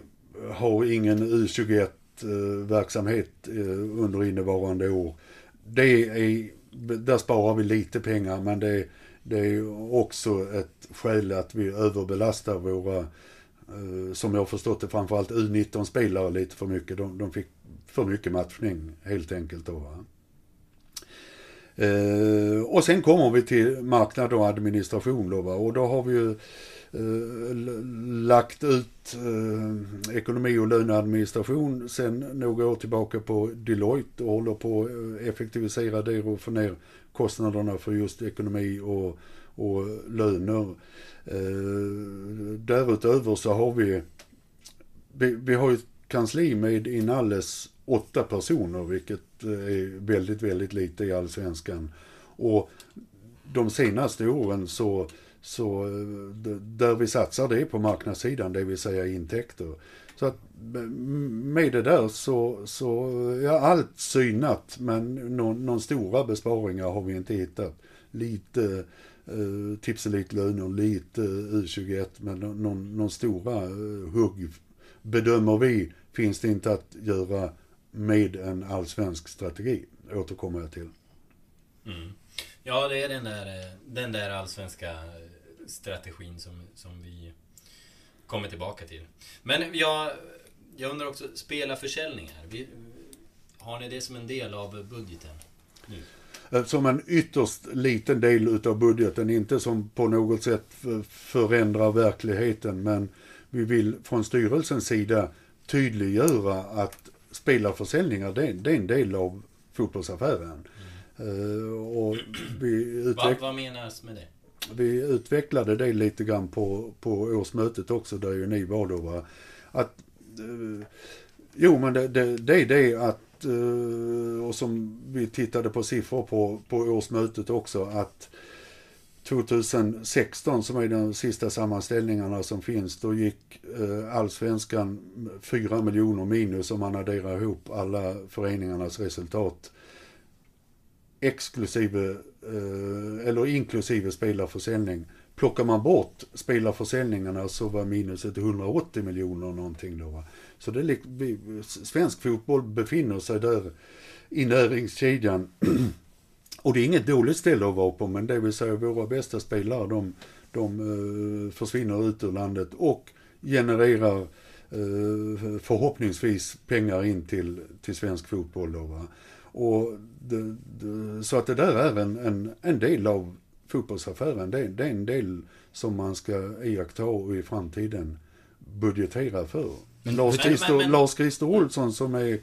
har ingen U21 eh, verksamhet eh, under innevarande år. Det är, där sparar vi lite pengar men det, det är också ett skäl att vi överbelastar våra, eh, som jag har förstått det, framförallt U19-spelare lite för mycket. De, de fick för mycket matchning helt enkelt då. Va? Eh, och sen kommer vi till marknad och administration då va? och då har vi ju Eh, lagt ut eh, ekonomi och löneadministration sen några år tillbaka på Deloitte och håller på att eh, effektivisera det och få ner kostnaderna för just ekonomi och, och löner. Eh, därutöver så har vi, vi, vi har ett kansli med inalles åtta personer, vilket eh, är väldigt, väldigt lite i allsvenskan. Och de senaste åren så så eh, där vi satsar det är på marknadssidan, det vill säga intäkter. Så att med det där så, så ja, allt synat men någon, någon stora besparingar har vi inte hittat. Lite eh, tipselitlöner, lite U21 men någon, någon stora eh, hugg bedömer vi finns det inte att göra med en allsvensk strategi, återkommer jag till. Mm. Ja, det är den där, eh, den där allsvenska strategin som, som vi kommer tillbaka till. Men jag, jag undrar också, spelarförsäljningar. Vi, har ni det som en del av budgeten? Nu? Eh, som en ytterst liten del utav budgeten, inte som på något sätt förändrar verkligheten, men vi vill från styrelsens sida tydliggöra att spelarförsäljningar, det, det är en del av fotbollsaffären. Mm. Uh, och vi utveck- vad, menas med det? vi utvecklade det lite grann på, på årsmötet också, där ju ni var då. Va? Att, eh, jo, men det, det, det är det att, eh, och som vi tittade på siffror på, på årsmötet också, att 2016 som är de sista sammanställningarna som finns, då gick eh, allsvenskan 4 miljoner minus om man adderar ihop alla föreningarnas resultat exklusive, eh, eller inklusive spelarförsäljning. Plockar man bort spelarförsäljningarna så var minuset 180 miljoner någonting då. Va? Så det svensk fotboll befinner sig där i näringskedjan. Och det är inget dåligt ställe att vara på, men det vill säga våra bästa spelare, de, de uh, försvinner ut ur landet och genererar uh, förhoppningsvis pengar in till, till svensk fotboll. Då, va? Och det, det, så att det där är en, en, en del av fotbollsaffären. Det, det är en del som man ska iaktta och i framtiden budgetera för. Men, Lars, Christer, men, men, Lars Christer Olsson som är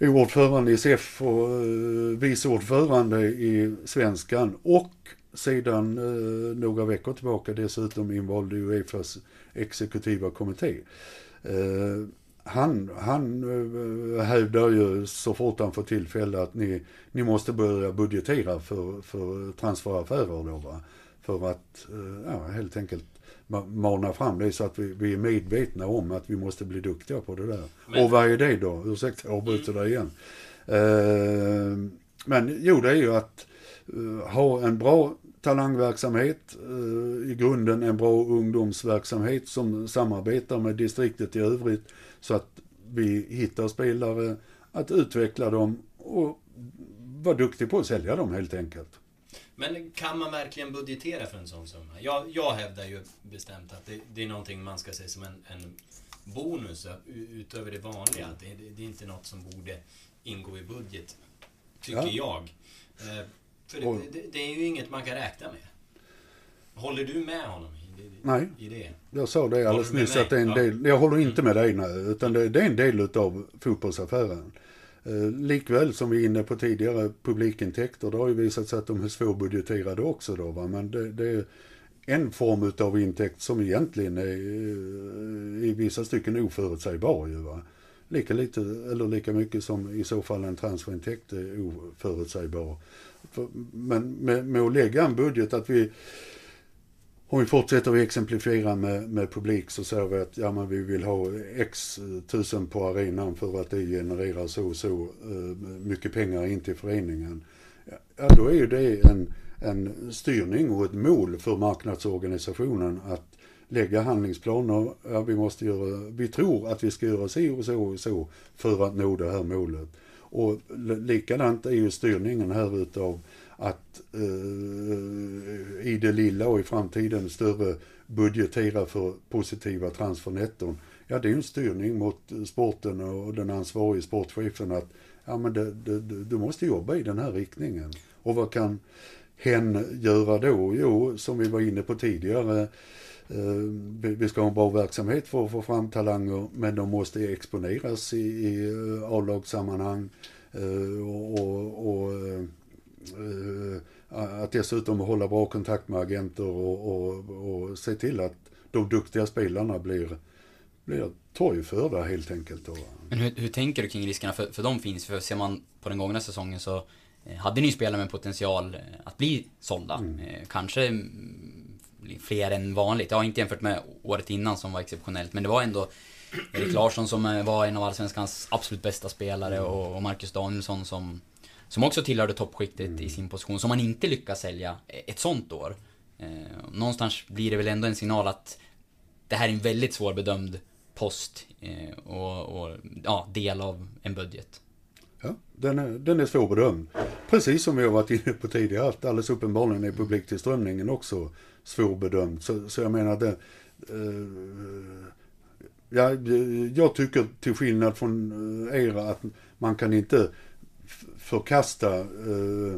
ordförande i SEF och eh, vice ordförande i Svenskan och sedan eh, några veckor tillbaka dessutom invald i Uefas exekutiva kommitté. Eh, han, han eh, hävdar ju så fort han får tillfälle att ni, ni måste börja budgetera för, för transferaffärer då va. För att eh, ja, helt enkelt mana fram det så att vi, vi är medvetna om att vi måste bli duktiga på det där. Men... Och vad är det då? Ursäkta, jag avbryter dig igen. Uh, men jo, det är ju att uh, ha en bra talangverksamhet, eh, i grunden en bra ungdomsverksamhet som samarbetar med distriktet i övrigt så att vi hittar spelare, att utveckla dem och vara duktig på att sälja dem helt enkelt. Men kan man verkligen budgetera för en sån summa? Jag, jag hävdar ju bestämt att det, det är någonting man ska se som en, en bonus utöver det vanliga. Det, det, det, är inte något som borde ingå i budget, tycker ja. jag. Eh, för det, det, är ju inget man kan räkna med. Håller du med honom i, i, Nej, i det? jag sa det alldeles nyss att det är en del, jag håller inte med dig nu, utan det, det är en del utav fotbollsaffären. Eh, likväl som vi är inne på tidigare, publikintäkter, det har ju visat sig att de är svårbudgeterade också då va, men det, det är en form av intäkt som egentligen är eh, i vissa stycken oförutsägbar ju va. Lika lite, eller lika mycket som i så fall en transferintäkt är oförutsägbar. Men med, med att lägga en budget att vi om vi fortsätter att exemplifiera med, med publik så säger vi att ja, men vi vill ha x tusen på arenan för att det genererar så och så uh, mycket pengar in till föreningen. Ja, då är ju det en, en styrning och ett mål för marknadsorganisationen att lägga handlingsplaner. Ja, vi, måste göra, vi tror att vi ska göra så och så och så för att nå det här målet. Och likadant är ju styrningen här utav att eh, i det lilla och i framtiden större budgetera för positiva transfernetton. Ja, det är en styrning mot sporten och den ansvarige sportchefen att ja, men det, det, du måste jobba i den här riktningen. Och vad kan hen göra då? Jo, som vi var inne på tidigare, eh, vi ska ha en bra verksamhet för att få fram talanger, men de måste exponeras i, i eh, A-lagssammanhang. Eh, och, och, och att dessutom hålla bra kontakt med agenter och, och, och se till att de duktiga spelarna blir, blir torgförda helt enkelt. Men hur, hur tänker du kring riskerna? För, för de finns, för ser man på den gångna säsongen så eh, hade ni spelare med potential eh, att bli sålda. Mm. Kanske mm, fler än vanligt. Ja, inte jämfört med året innan som var exceptionellt, men det var ändå Erik Larsson som var en av Allsvenskans absolut bästa spelare mm. och Marcus Danielsson som som också tillhörde toppskiktet mm. i sin position, som man inte lyckas sälja ett sånt år. Eh, någonstans blir det väl ändå en signal att det här är en väldigt svårbedömd post eh, och, och ja, del av en budget. Ja, den är, den är svårbedömd. Precis som vi har varit inne på tidigare, att alldeles uppenbarligen är publiktillströmningen också svårbedömd. Så, så jag menar det... Eh, ja, jag tycker till skillnad från eh, er att man kan inte förkasta eh,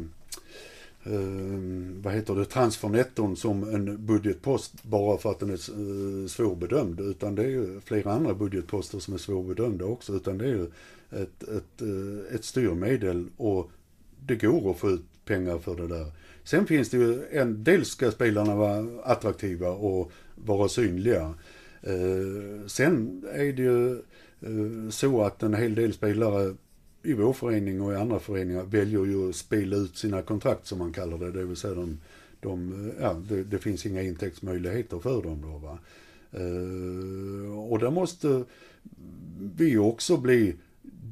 eh, vad heter det, transfernetton som en budgetpost bara för att den är eh, svårbedömd. Utan det är ju flera andra budgetposter som är svårbedömda också. Utan det är ju ett, ett, eh, ett styrmedel och det går att få ut pengar för det där. Sen finns det ju, en, dels ska spelarna vara attraktiva och vara synliga. Eh, sen är det ju eh, så att en hel del spelare i vår förening och i andra föreningar väljer ju att spela ut sina kontrakt som man kallar det. Det vill säga de, de ja, det, det, finns inga intäktsmöjligheter för dem då. Va? Uh, och där måste vi också bli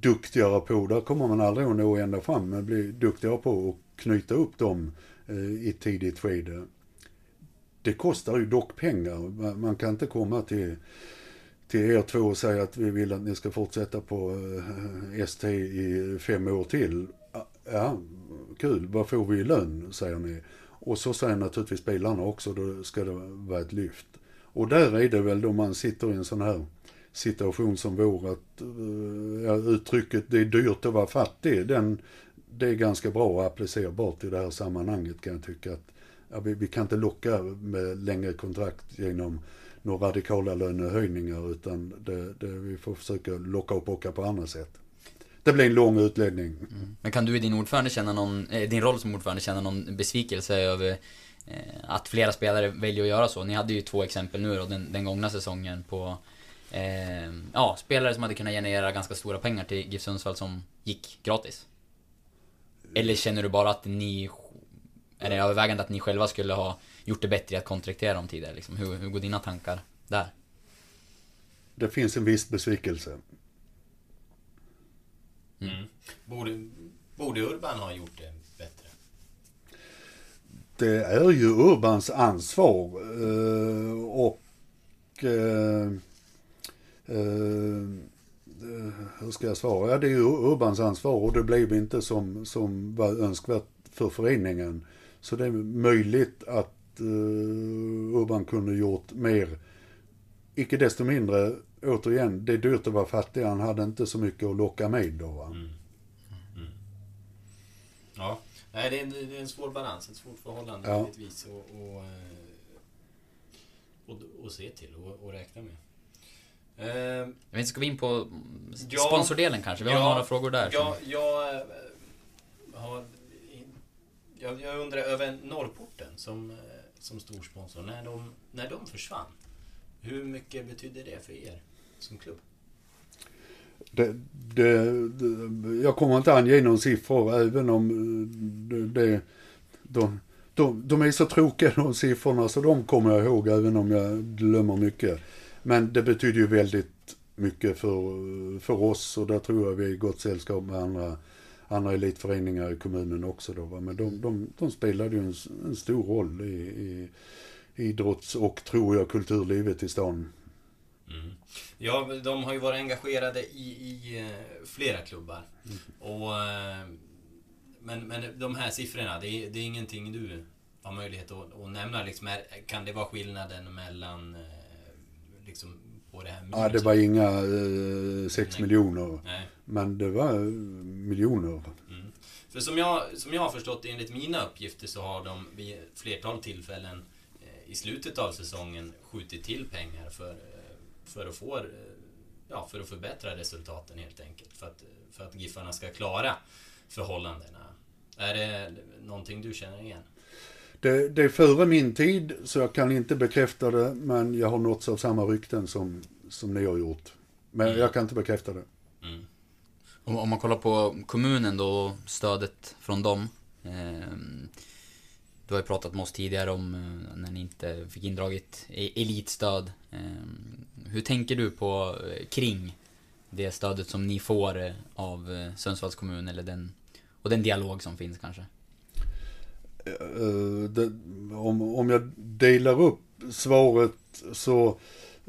duktigare på, där kommer man aldrig att nå ända fram, men bli duktigare på att knyta upp dem uh, i ett tidigt skede. Det kostar ju dock pengar. Man kan inte komma till till er två och säga att vi vill att ni ska fortsätta på eh, ST i fem år till. Ja, kul, vad får vi i lön, säger ni. Och så säger naturligtvis bilarna också, då ska det vara ett lyft. Och där är det väl då man sitter i en sån här situation som vår, att eh, ja, uttrycket det är dyrt att vara fattig, den, det är ganska bra och applicerbart i det här sammanhanget kan jag tycka. att ja, vi, vi kan inte locka med längre kontrakt genom några radikala lönehöjningar utan det, det, vi får försöka locka och bocka på andra sätt. Det blir en lång utläggning. Mm. Men kan du i din, ordförande känna någon, eh, din roll som ordförande känna någon besvikelse över eh, att flera spelare väljer att göra så? Ni hade ju två exempel nu då, den, den gångna säsongen på eh, ja, spelare som hade kunnat generera ganska stora pengar till GIF Sundsvall som gick gratis. Eller känner du bara att ni, är det övervägande att ni själva skulle ha gjort det bättre att kontraktera dem tidigare? Liksom? Hur, hur går dina tankar där? Det finns en viss besvikelse. Mm. Borde, borde Urban ha gjort det bättre? det är ju Urbans ansvar. Eh, och eh, eh, hur ska jag svara? Ja, det är ju Urbans ansvar och det blev inte som, som var önskvärt för föreningen. Så det är möjligt att uh, Urban kunde gjort mer. Icke desto mindre, återigen, det är dyrt att vara fattig. Han hade inte så mycket att locka med då. Va? Mm. Mm. Ja, Nej, det, är en, det är en svår balans, ett svårt förhållande ja. givetvis. Och, och, och, och, se till och, och räkna med. Uh, Men ska vi in på sponsordelen kanske? Vi har ja, några frågor där. Ja, jag, eh, har, jag, jag undrar över Norrporten som, eh, som storsponsor. När de, när de försvann, hur mycket betydde det för er som klubb? Det, det, det, jag kommer inte ange någon siffror även om eh, det, de, de, de är så tråkiga de siffrorna så de kommer jag ihåg även om jag glömmer mycket. Men det betyder ju väldigt mycket för, för oss och där tror jag vi är i gott sällskap med andra, andra elitföreningar i kommunen också då. Va? Men de, de, de spelade ju en, en stor roll i, i idrotts och, tror jag, kulturlivet i stan. Mm. Ja, de har ju varit engagerade i, i eh, flera klubbar. Mm. Och, eh, men, men de här siffrorna, det är, det är ingenting du har möjlighet att, att nämna. Liksom, kan det vara skillnaden mellan eh, liksom, på det här. Ja, det var inga eh, sex miljoner. Nej. Men det var eh, miljoner. Mm. För som jag, som jag har förstått enligt mina uppgifter så har de vid flertal tillfällen eh, i slutet av säsongen skjutit till pengar för, eh, för att få ja, för att förbättra resultaten helt enkelt. För att, för att Giffarna ska klara förhållandena. Är det någonting du känner igen? Det, det, är före min tid, så jag kan inte bekräfta det, men jag har nåtts av samma rykten som, som ni har gjort. Men mm. jag kan inte bekräfta det. Mm. Om, om, man kollar på kommunen då, stödet från dem. Eh, du har ju pratat med oss tidigare om eh, när ni inte fick indraget e-, elitstöd. Eh, hur tänker du på eh, kring det stödet som ni får eh, av eh, Sundsvalls kommun eller den, och den dialog som finns kanske? Uh, det, om, om jag delar upp svaret så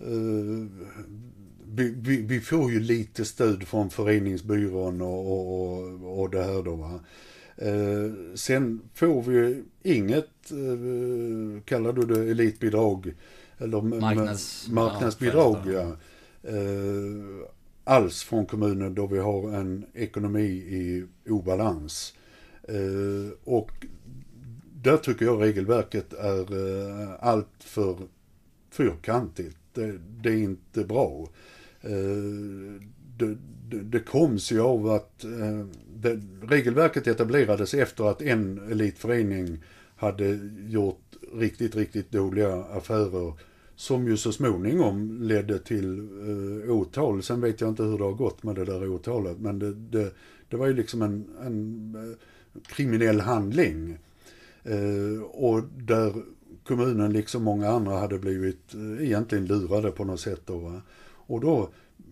uh, vi, vi, vi, får ju lite stöd från föreningsbyrån och, och, och det här då. Va? Uh, sen får vi inget, uh, kallar du det elitbidrag? Eller Marknads, marknadsbidrag, ja. Uh, alls från kommunen då vi har en ekonomi i obalans. och där tycker jag regelverket är eh, allt för fyrkantigt. Det, det är inte bra. Eh, det, det, det kom sig av att eh, det, regelverket etablerades efter att en elitförening hade gjort riktigt, riktigt dåliga affärer som ju så småningom ledde till eh, åtal. Sen vet jag inte hur det har gått med det där åtalet, men det, det, det var ju liksom en, en eh, kriminell handling. Eh, och där kommunen liksom många andra hade blivit eh, egentligen lurade på något sätt. Då, va? Och då,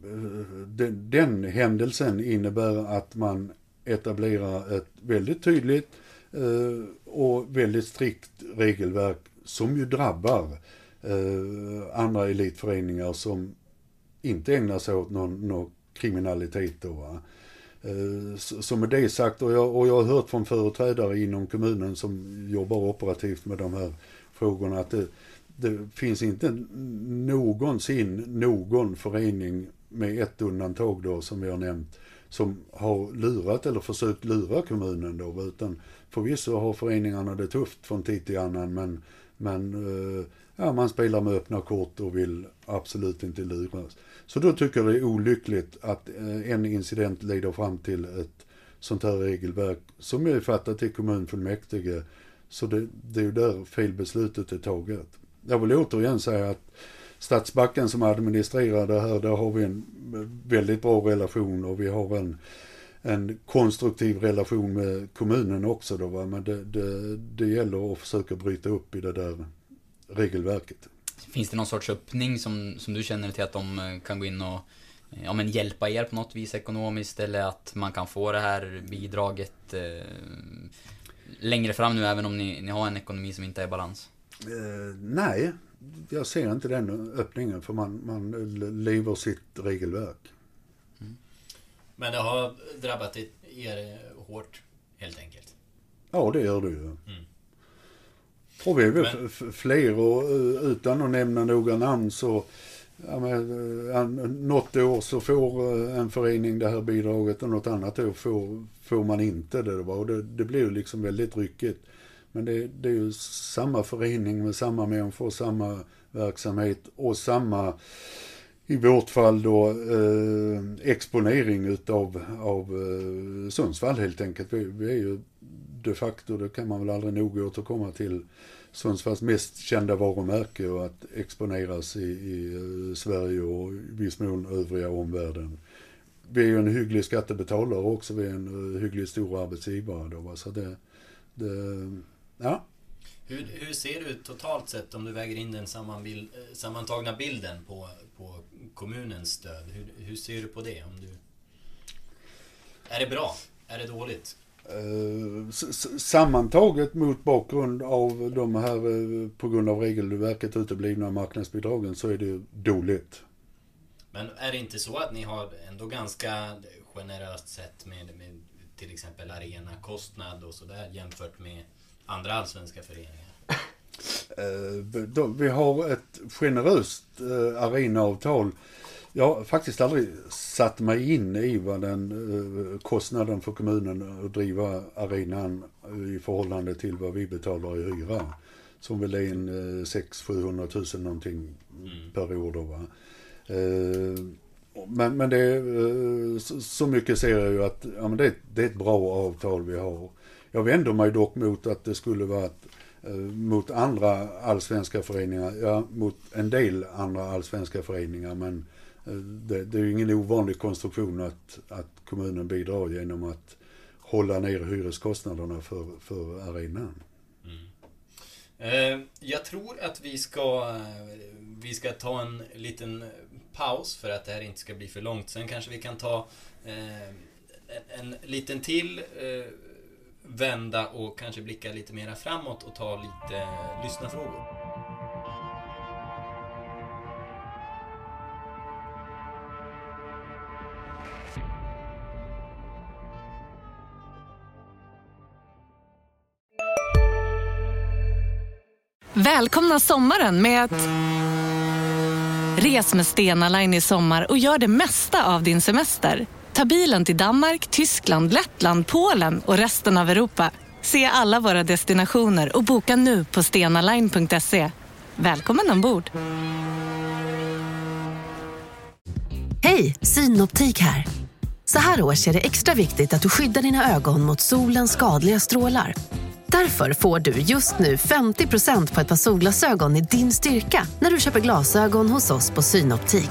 eh, den, den händelsen innebär att man etablerar ett väldigt tydligt eh, och väldigt strikt regelverk som ju drabbar eh, andra elitföreningar som inte ägnar sig åt någon, någon kriminalitet. Då, va? Som så med det sagt, och jag, och jag har hört från företrädare inom kommunen som jobbar operativt med de här frågorna att det, det finns inte någonsin någon förening med ett undantag då som vi har nämnt som har lurat eller försökt lura kommunen då utan förvisso har föreningarna det tufft från tid till annan men, men eh, ja, man spelar med öppna kort och vill absolut inte luras. Så då tycker jag det är olyckligt att eh, en incident leder fram till ett sånt här regelverk som är fattat i kommunfullmäktige. Så det, det är ju där felbeslutet är taget. Jag vill återigen säga att Stadsbacken som administrerar det här, där har vi en väldigt bra relation och vi har en, en konstruktiv relation med kommunen också då va? men det, det, det gäller att försöka bryta upp i det där regelverket. Finns det någon sorts öppning som, som du känner till att de eh, kan gå in och eh, ja, men hjälpa er på något vis ekonomiskt eller att man kan få det här bidraget? Eh, längre fram nu även om ni, ni har en ekonomi som inte är i balans? Eh, nej, jag ser inte den öppningen för man, man lever sitt regelverk. Mm. Men det har drabbat er hårt helt enkelt? Ja, det gör det ju. Mm. Och vi är väl Men... fler och eh, utan att nämna några namn så Ja, men, eh, något år så får eh, en förening det här bidraget och något annat år får, får man inte det. Och det, det blir liksom väldigt ryckigt. Men det, det är ju samma förening med samma människor, samma verksamhet och samma, i vårt fall då, eh, exponering utav av, eh, Sundsvall helt enkelt. Vi, vi är ju de facto, det kan man väl aldrig nog återkomma till, Sundsvalls mest kända varumärke och att exponeras i, i eh, Sverige och i viss mån övriga omvärlden. Vi är ju en hygglig skattebetalare också, vi är en eh, hygglig stor arbetsgivare då. Så det, det, ja. Hur, hur ser det ut totalt sett om du väger in den sammanbild, eh, sammantagna bilden på, på kommunens stöd? Hur, hur ser du på det? Om du... Är det bra? Är det dåligt? Eh, sammantaget mot bakgrund av de här, eh, på grund av regelverket uteblivna marknadsbidragen, så är det dåligt. Men är det inte så att ni har ändå ganska generöst sett med, med till exempel arenakostnad och sådär jämfört med andra allsvenska föreningar? Eh, vi har ett generöst arenaavtal jag har faktiskt aldrig satt mig in i vad den eh, kostnaden för kommunen att driva arenan i förhållande till vad vi betalar i hyra. Som väl är en 600-700 eh, 000 någonting mm. per år då va. Eh, men, men det, så mycket ser jag ju att ja, men det, det är ett bra avtal vi har. Jag vänder mig dock mot att det skulle vara eh, mot andra allsvenska föreningar, ja mot en del andra allsvenska föreningar men eh, det, det är ju ingen ovanlig konstruktion att, att kommunen bidrar genom att hålla ner hyreskostnaderna för, för arenan. Mm. Eh, jag tror att vi ska, eh, vi ska ta en liten paus för att det här inte ska bli för långt. Sen kanske vi kan ta eh, en, en liten till eh, vända och kanske blicka lite mera framåt och ta lite eh, lyssnarfrågor. Välkomna sommaren med att... Res med Stena Line i sommar och gör det mesta av din semester. Ta bilen till Danmark, Tyskland, Lettland, Polen och resten av Europa. Se alla våra destinationer och boka nu på stenaline.se. Välkommen ombord! Hej, Synoptik här. Så här års är det extra viktigt att du skyddar dina ögon mot solens skadliga strålar. Därför får du just nu 50% på ett par solglasögon i din styrka när du köper glasögon hos oss på Synoptik.